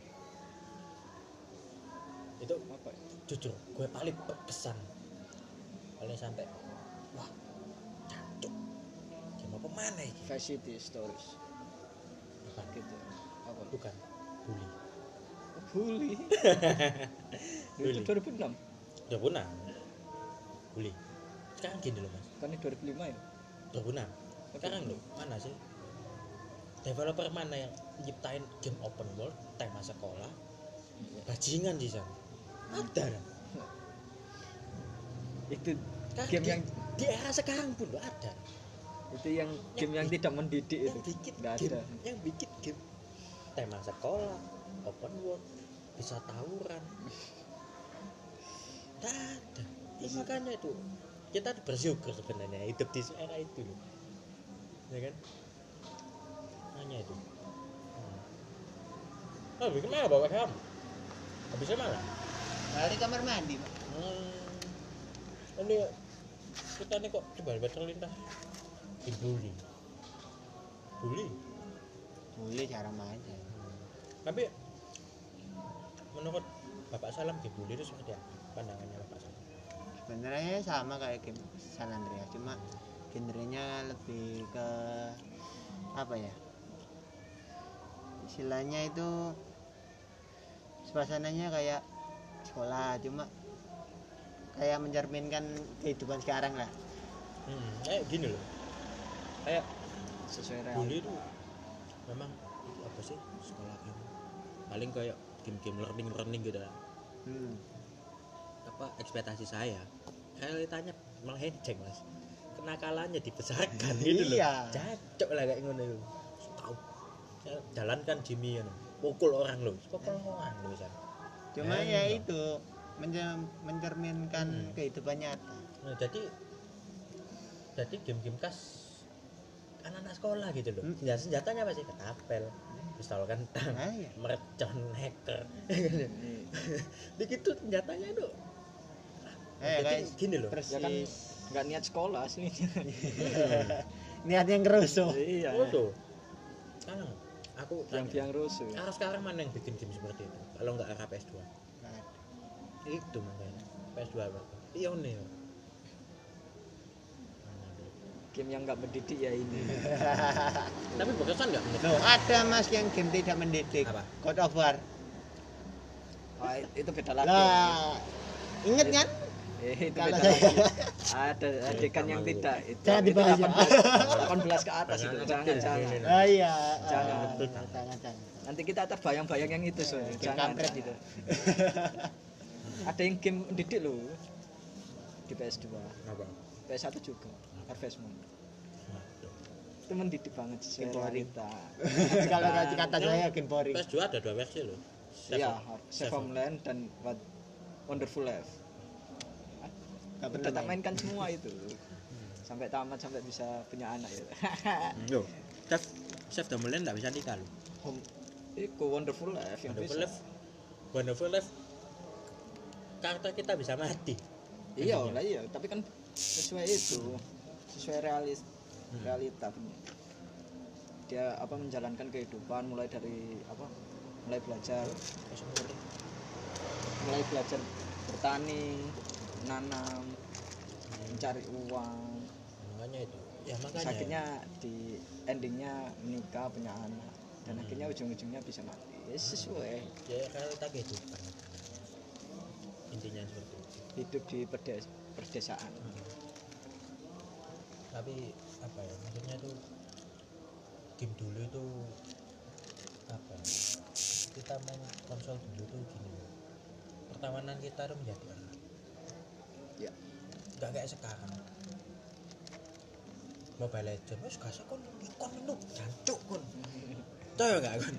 Itu apa ya? jujur gue paling berkesan paling sampai wah cacuk game apa mana ini? City Stories. Bukan. Gitu. Apa? Bukan. Bully. Oh, bully. Itu 2006 udah punah bully. Sekarang gini loh mas. Kan ini 2005 ya punah sekarang loh mana sih? Developer mana yang nyiptain game open world tema sekolah? Bajingan sih San ada. Lah itu Sekarang game di- yang di era sekarang pun loh ada. Itu yang game yang tidak mendidik yang itu. bikin nggak game ada. yang bikin game. Tema sekolah open world bisa tawuran. Tidak ada. Ya, makanya itu kita bersyukur sebenarnya hidup di era itu loh ya kan hanya itu hmm. oh bikin mana bawa kamu habisnya mana Kali kamar mandi, Pak. hmm. ini kita nih kok coba terlintas dibully bully Boleh jarang main. ya. tapi menurut bapak salam dibully itu seperti apa pandangannya bapak salam Sebenarnya sama kayak game San Andreas, cuma genrenya lebih ke apa ya? Istilahnya itu suasananya kayak sekolah, cuma kayak mencerminkan kehidupan sekarang lah. hmm. kayak gini loh kayak sesuai realita itu memang itu apa sih sekolah game paling kayak game-game learning learning gitu lah. Hmm. apa ekspektasi saya realitanya melenceng mas kenakalannya dibesarkan gitu loh Iya. cacok lah kayak ngono itu tahu saya jalankan Jimmy ya pukul orang loh pukul orang loh San. Cuma Eh, ya enggak. itu mencer- mencerminkan Hmm. kehidupan nyata. nah, jadi jadi game-game khas anak-anak sekolah gitu loh Hmm. senjata senjatanya apa sih ketapel pistol kentang Nah, ya. mercon hacker Ini- begitu senjatanya tuh Eh, jadi kayak gini loh persis ya kan nggak niat sekolah aslinya niatnya ngerusuh iya Rusuh. Sekarang aku yang tanya, biang rusuh sekarang sekarang mana yang bikin game seperti itu? Kalau nggak era PS2. Itu makanya PS2 apa? Iya nih. game yang nggak mendidik ya ini Tapi berkesan nggak menurut? Loh, ada mas yang game tidak mendidik Apa? God of War Wah, itu beda lagi lah inget kan eh, itu beda lagi. Ada adegan yang tidak itu, Jangan dibahas ya. 18, 18 ke atas itu. Jangan, jangan oh iya. Jangan. Ah, jangan jangan. Nanti kita terbayang-bayang yang itu so Game jangan kampret. jangan. itu. ada yang game mendidik loh di PS2 Apa? PS1 juga Harvest Moon itu mendidik banget sesuai Game boring. realita kalau kata saya game boring. PS2 ada dua versi loh. iya Save Homeland dan What Wonderful Life Gak udah pernah tak main. mainkan semua itu. Sampai tamat sampai bisa punya anak ya Yo, Chef Chef Domelan nggak bisa nikah loh. Home itu Wonderful Life yang Wonderful bisa. Life, Wonderful Life, karakter kita bisa mati. iya lah iya. Tapi kan sesuai itu. Sesuai realis Hmm. realita. Dia apa menjalankan kehidupan mulai dari apa mulai belajar. Mulai belajar bertani nanam mencari uang Makanya itu. Ya makanya. akhirnya di endingnya menikah punya anak dan akhirnya ujung-ujungnya bisa mati ya, sesuai Ya realita kehidupan. Intinya seperti itu. hidup di perdes- perdesaan Tapi apa ya? Maksudnya tuh game dulu itu apa? ya, Kita main konsol dulu tuh gini. Pertemanan kita tuh menjadi erat. Ya Gak kayak sekarang. Mobile Legends, wes gak kon kon lu jancuk kon. Tahu gak kon?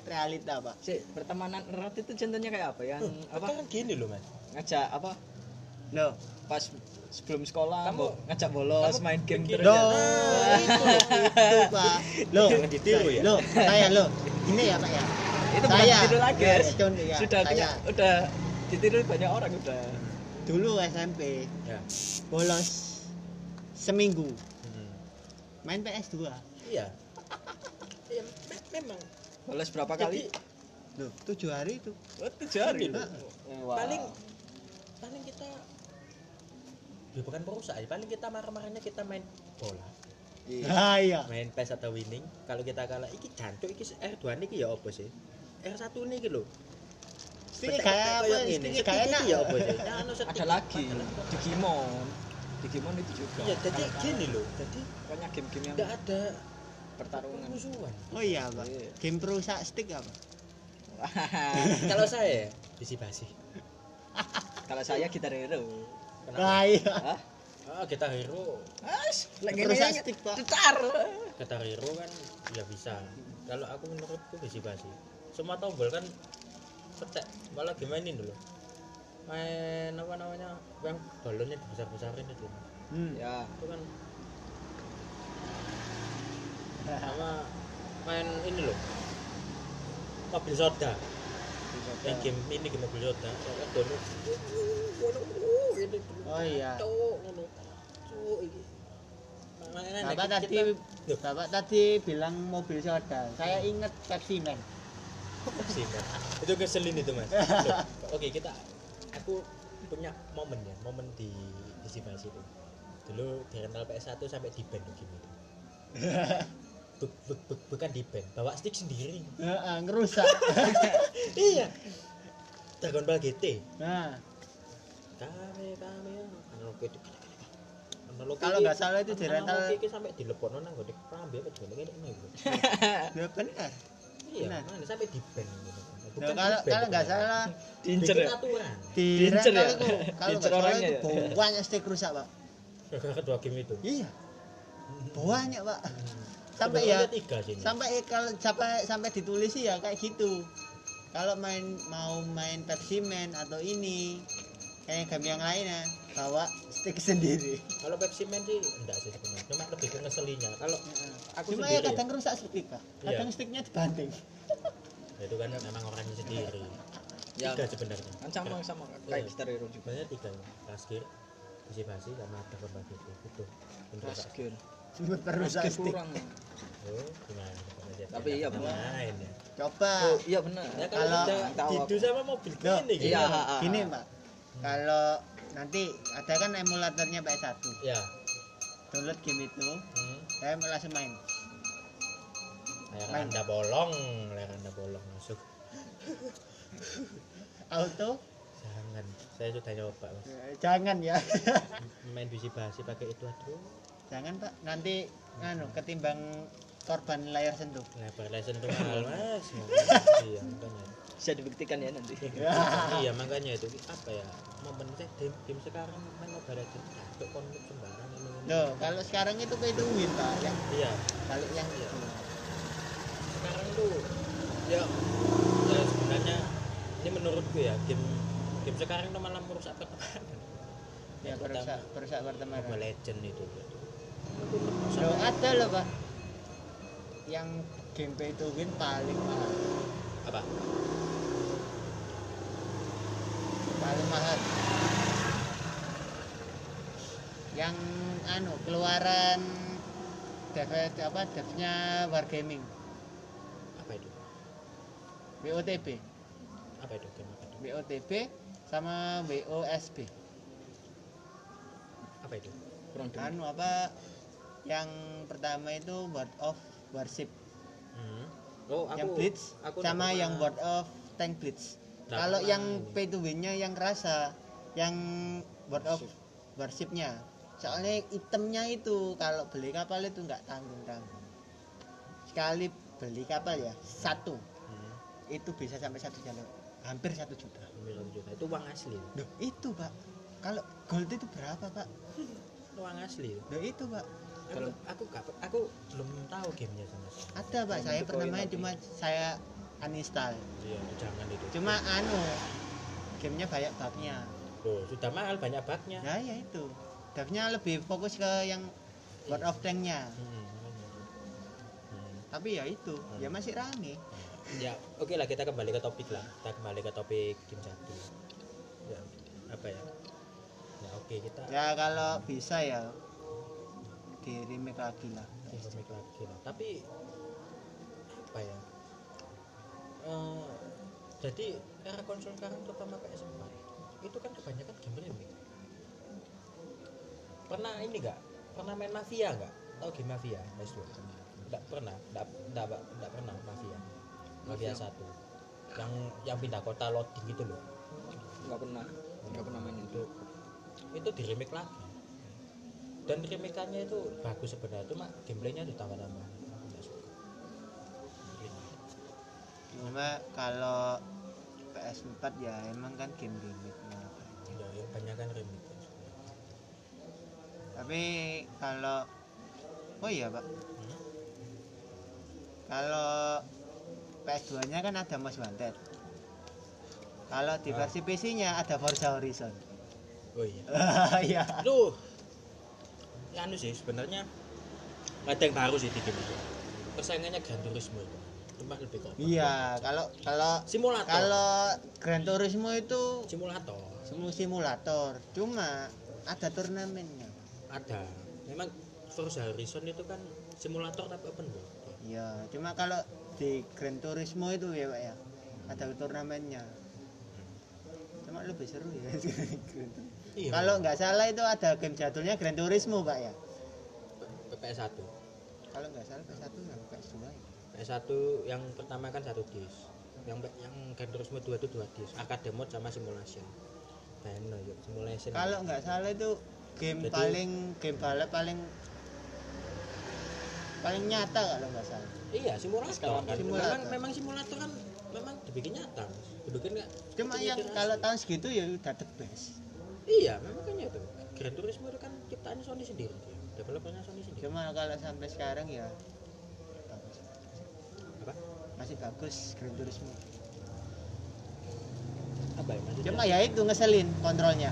realita pak sih pertemanan erat itu contohnya kayak apa yang apa Sekarang gini loh mas. ngajak apa loh pas sebelum sekolah Kamu- ngajak bolos kamu main game terus loh ya. itu loh itu pak loh Jangan ditiru ya. loh saya loh ini ya pak ya itu bukan Saya- ditiru lagi ya, ya, sudah punya saya. udah ditiru banyak orang udah dulu SMP Ya. bolos seminggu Hmm. main PS2 Iya. Ya, me- memang bolos berapa Jadi, kali loh tujuh hari itu oh, tujuh hari loh. Wah. paling paling kita ya bukan perusak ya paling kita marah-marahnya kita main bola Iya. ah iya main PES atau winning kalau kita kalah iki jancuk iki R2 niki ya apa sih R1 niki lho Apa iki enak ya apa sih Nah, anu stick ada lagi. Digimon. Digimon itu juga. Iya jadi gini loh. Jadi banyak game-game yang enggak ada pertarungan. musuhan oh iya pak. Iya. game perusak stick apa? Kalau saya bisi basi. Kalau saya gitar hero. Kenapa? ah iya. Hah? ah kita hero. As, lagi Perusak ini stick, Pak. cetar. kita hero kan ya bisa. Kalau aku menurutku bisi basi. Semua tombol kan petek malah gimana ini dulu main apa namanya? Yang balonnya dibesar besarin itu hmm. Ya, itu kan. Sama main ini loh. Mobil soda. Yang game ini game mobil soda. Saya download ini oh iya. Bapak tadi bapak tadi bilang mobil soda. Saya inget Pepsi Man sih, Mas. itu keselin itu mas. Oke kita aku punya momen ya momen di Disivasi itu dulu di rental PS1 sampai di band itu Buk- buk- buk- bukan di band bawa stick sendiri. Heeh, ngerusak. Iya. Dragon Ball GT nah. Kami kami analog itu analog Kalau nggak salah itu di rental- sampai dilepokno nang gone prambe apa juga ngene gitu ya benar iya. Mana sampai di band gitu Nah, kalau kalau nggak salah diincer ya. aturan di Diincer ya? itu kalau nggak Diincer salah orangnya itu ya? banyak stick rusak pak. Kedua game itu? Iya. Banyak pak. Sampai ya tiga sini. sampai kalau sampai sampai ditulis sih ya kayak gitu. Kalau main mau main Pepsi Man atau ini kayak game yang lainnya bawa stick sendiri. Kalau Pepsi Man sih enggak sih sebenarnya. Cuma lebih ke ngeselinya kalau aku cuma ya sendiri. ya, kadang rusak stick pak. Kadang Iya. sticknya dibanting ya itu kan memang orangnya sendiri. Ya, tiga sebenarnya. Kan sama sama. Kayak Iya. gitar hero juga. sebenarnya tiga. Gear basi basi sama Ball GT itu. Mas perusak game stick. kurang. Oh gimana? Tapi iya benar. ya Coba. oh iya benar. Ya Kalau- kalau didu sama mobil gini iya. Gini, Pak. Kalau nanti ada kan emulatornya PS1. ya Download game itu, hmm. saya langsung main. layar Main. anda bolong layar anda bolong masuk Auto? jangan saya sudah nyoba mas Eh, Jangan ya. main bisi basi pakai itu aduh Jangan, Pak. Nanti anu ketimbang korban layar sentuh. lebar lesson itu mahal mas iya makanya bisa dibuktikan ya nanti iya makanya itu apa ya momen saya game, game sekarang main mobile legend capek konflik sembarang ini ini. Loh, kalau sekarang itu to win, Pak. Yang iya balik yang Iya. itu. sekarang tuh ya ya sebenarnya ini menurutku ya game game sekarang tuh malah merusak pertemanan Ya, pertama, perusak pertemanan. Mobile Legend itu Loh, ada loh, Pak. Yang game pay to win paling mahal. Apa? Paling mahal. Yang anu keluaran dev apa devnya Wargaming. Apa itu? WOTB apa itu? Game apa itu WOTB sama WOSB apa itu? Anu apa yang pertama itu World of Warship hmm. Oh aku yang Blitz aku sama yang World of Tank Blitz. Nggak kalau yang pay to win-nya yang kerasa yang World of Warship-nya. Soalnya itemnya itu kalau beli kapal itu nggak tanggung tanggung sekali beli kapal ya satu. Hmm. itu bisa sampai satu jalur. Hampir satu juta. Sembilan juta. Itu uang asli. Loh, itu pak. Kalau gold itu berapa pak itu uang asli Loh, itu pak. Aku aku gak, aku belum tahu gamenya sama ada pak. Saya pernah main cuma saya uninstall. Iya jangan itu. Cuma anu gamenya banyak bugnya. Oh, sudah mahal banyak bugnya. Ya ya itu. Devnya lebih fokus ke yang World of Tank-nya. Hmm. Hmm. tapi ya itu. Ya masih rame. Ya oke lah kita kembali ke topik lah. Kita kembali ke topik game satu. Ya apa ya ya oke kita ya kalau bisa ya di remake lagi lah. Remake lagi lah. Tapi apa ya? Eh, jadi era konsol sekarang terutama PS4 itu kan kebanyakan game remake. Pernah ini enggak pernah main mafia enggak tahu game mafia? PS2 enggak pernah? Enggak enggak, enggak pernah mafia? Mafia Mafia. satu. Yang yang pindah kota loading gitu loh. Nggak pernah. Nggak pernah main itu itu di remake lagi. Dan remake-nya itu bagus sebenarnya cuma gameplaynya ditambah-tambah Aku nggak suka. Cuma kalau PS4 ya emang kan game remake ya yang banyak kan remake tapi kalau oh iya pak. Hmm? kalau PS2 nya kan ada Most Wanted. Kalau di Ah. versi PC nya ada Forza Horizon oh iya. Iya. Ya anu sih sebenarnya ada yang baru sih di game itu. Persaingannya Gran Turismo itu. Cuma lebih kok iya kalau kalau simulator. kalau Gran Turismo itu simulator. Semua simulator. Cuma ada turnamennya. Ada. Memang Forza Horizon itu kan simulator tapi open world. Iya cuma kalau di Gran Turismo itu ya pak ya. Ada turnamennya. Cuma lebih seru ya. Gran Turismo. Iya kalau nggak salah itu ada game jadulnya Gran Turismo pak ya? PS1 kalau nggak salah PS1 yang PS2 ya. PS1 yang pertama kan satu disc. Yang yang Gran Turismo 2 itu dua disc. Arcade mode sama simulation. Bayangin aja, simulation. Kalau nggak salah itu game Jadi- paling game balap paling paling nyata kalau nggak salah. Iya simulator. Sekarang kan simulator. memang memang simulator kan memang dibikin nyata dibikin nggak? Cuma yang kalau tahun segitu ya udah the best iya memang kan itu Gran Turismo itu kan ciptaannya Sony sendiri dia developernya Sony sendiri. Cuma kalau sampai sekarang ya bagus apa? masih bagus Gran Turismo. Apa ya maksudnya? Cuma ya itu ngeselin kontrolnya.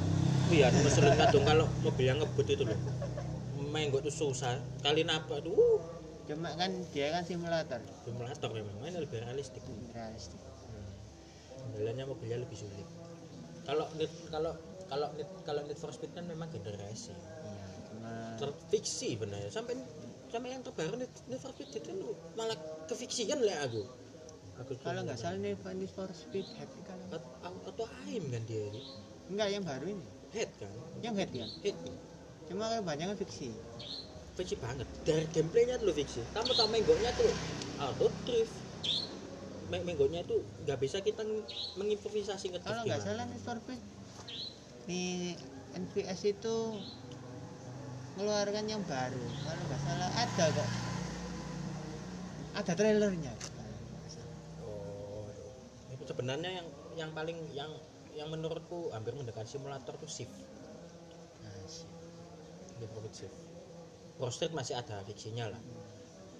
Iya ngeselin. Kadung kalau mobil yang ngebut itu loh. Main gue tuh susah. Kali napa tuh uh, cuma kan dia kan simulator. Simulator memang main lebih realistik. Realistis mobilnya mobilnya lebih sulit. Kalau kalau kalau Need- kalau Need for Speed kan memang genre racing. Iya cuma terfiksi benar sampai sama yang terbaru Need Need for Speed itu malah kefiksian lah aku. Aku kalau nggak salah Need for Speed Head At- atau AIM kan dia ini enggak yang baru ini. Head kan? Yang head kan? Head. Cuma kebanyakan fiksi. Fiksi banget. Dari gameplaynya tuh fiksi. Kamu tau menggoknya tuh auto drift. Meng- menggoknya itu nggak bisa kita ng- mengimprovisasi nge kalau nggak salah Need for Speed di NVS itu mengeluarkan yang baru. Kalau nggak salah ada kok. Ada trailernya. Oh itu sebenarnya yang yang paling yang yang menurutku hampir mendekati simulator tuh shift. Nah, shift. Pro Street masih ada fiksinya lah.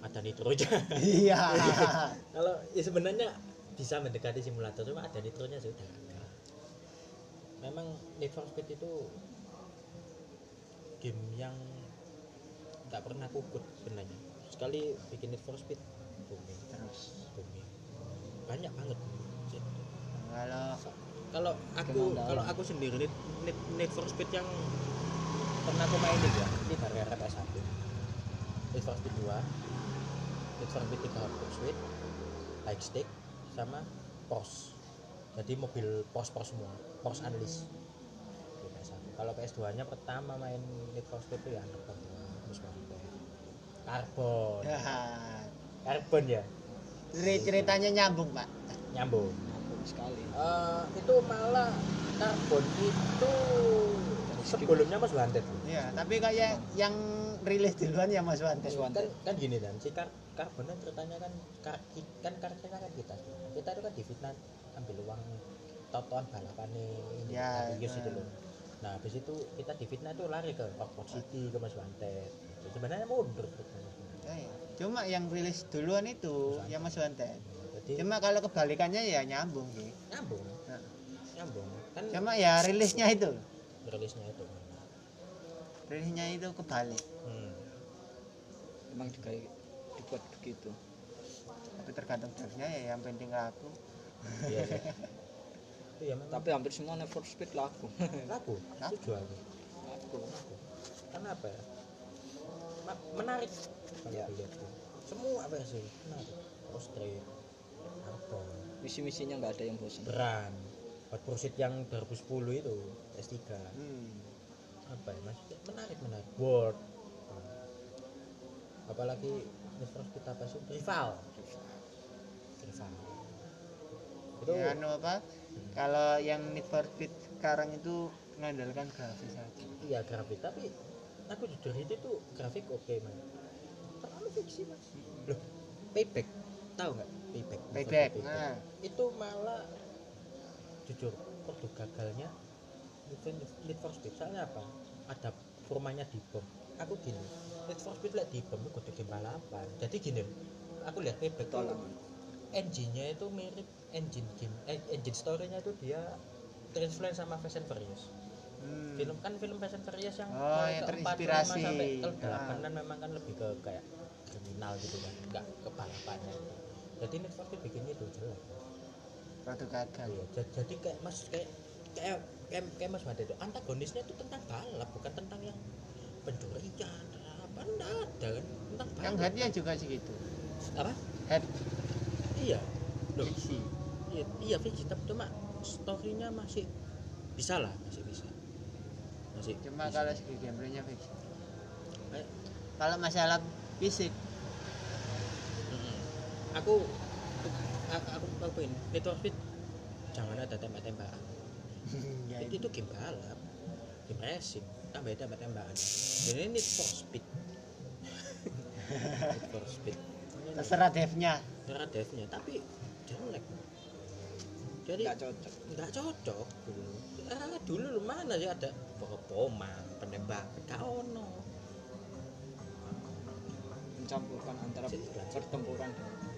Ada nitronya. Iya. Kalau ya sebenarnya bisa mendekati simulator cuma ada nitronya sudah memang Need for Speed itu game yang tak pernah kukut sebenarnya. Sekali bikin Need for Speed booming terus booming. Banyak banget. Kalau kalau aku kalau aku sendiri Need, Need, Need for Speed yang pernah aku mainin ya ini dari era PS1 Need for Speed 2 Need for Speed 3 Hot Pursuit High Stick sama POS jadi mobil POS-POS semua POS Unleashed di PS1 kalau PS2 nya pertama main Need for Speed itu ya Underground 2 terus Wanted. Carbon ya, Carbon ya? Ceri- ceritanya nyambung pak. Nyambung. Ampun sekali. Eh, itu malah Carbon itu sebelumnya Mas Wanted Iya, tapi kayak yang rilis duluan ya Mas Wantes. Mas kan Wanted. kan gini dan. Si kar karbon kan ceritanya kan kar, kan karakternya kan kita. Kita itu kan difitnah ambil uang totoan balapan ini Ya, Navigus itu nah. loh nah habis itu kita difitnah tuh lari ke Rockport City ke Mas Wanted sebenarnya mundur Ya, ya. Cuma yang rilis duluan itu ya Mas Wantes. jadi Cuma kalau kebalikannya ya nyambung sih. nyambung Nah. nyambung kan Cuma ya rilisnya itu, rilisnya itu rilisnya itu kebalik. hmm. emang juga dibuat begitu Tapi tergantung drive-nya ya yang penting laku. iya sih itu ya memang tapi hampir semua for Speed laku. Laku? Laku. setuju aku. Laku. Karena apa ya? Ma- menarik. Ya. semua apa sih? Menarik. Street Carbon misi-misinya nggak ada yang bosan. Beran Hot Pursuit yang 2010 itu S3 Hmm. apa ya mas? Menarik menarik. World. Apalagi for Speed apa sih? Rival. Rival. Itu Ya, anu apa? Kalau yang Need for Speed sekarang itu mengandalkan grafis saja. iya grafik tapi aku jujur itu tuh grafik oke mas. Terlalu fiksi mas. Loh payback. Tahu nggak? Payback. Payback. Nah, itu malah jujur produk gagalnya Need Need for Speed. Soalnya apa? Ada rumahnya di bom. Aku gini Need for Speed lihat di bom kudu game balapan jadi gini aku lihat payback. Tuh engine-nya itu mirip engine game eh, engine story-nya itu dia terinfluence sama Fast and Furious hmm. film kan film Fast and Furious yang Oh, yang terinspirasi. sampai ke Ah. delapan kan memang kan lebih ke kayak kriminal gitu kan nggak ke balapannya jadi Need for Speed bikin itu jelek produk gagal. Ja- jadi kayak Mas kayak kayak kayak, kayak Mas Wanda itu antagonisnya itu tentang balap bukan tentang yang pencurian apa enggak ada kan tentang balap Yang headnya juga segitu. apa Head iya. Loh. Fiksi. iya, iya fiksi. Tapi cuma storynya masih bisa lah masih bisa. Masih Cuma bisa. kalau segi gameplaynya fiksi. Kayak, Kalau masalah fisik, mm-mm. aku aku aku aku ini Need Speed jangan ada tembak-tembakan. Ya, itu, itu. game balap game racing tambah tembak-tembakan. Jadi ini Need for Speed. Need for Speed. Terserah devnya. Cara devnya tapi jelek. Jadi nggak cocok. nggak cocok. Dulu ah, dulu lu mana sih ada pengeboman penembak gak ono. Mencampurkan antara Jadi, pertempuran dan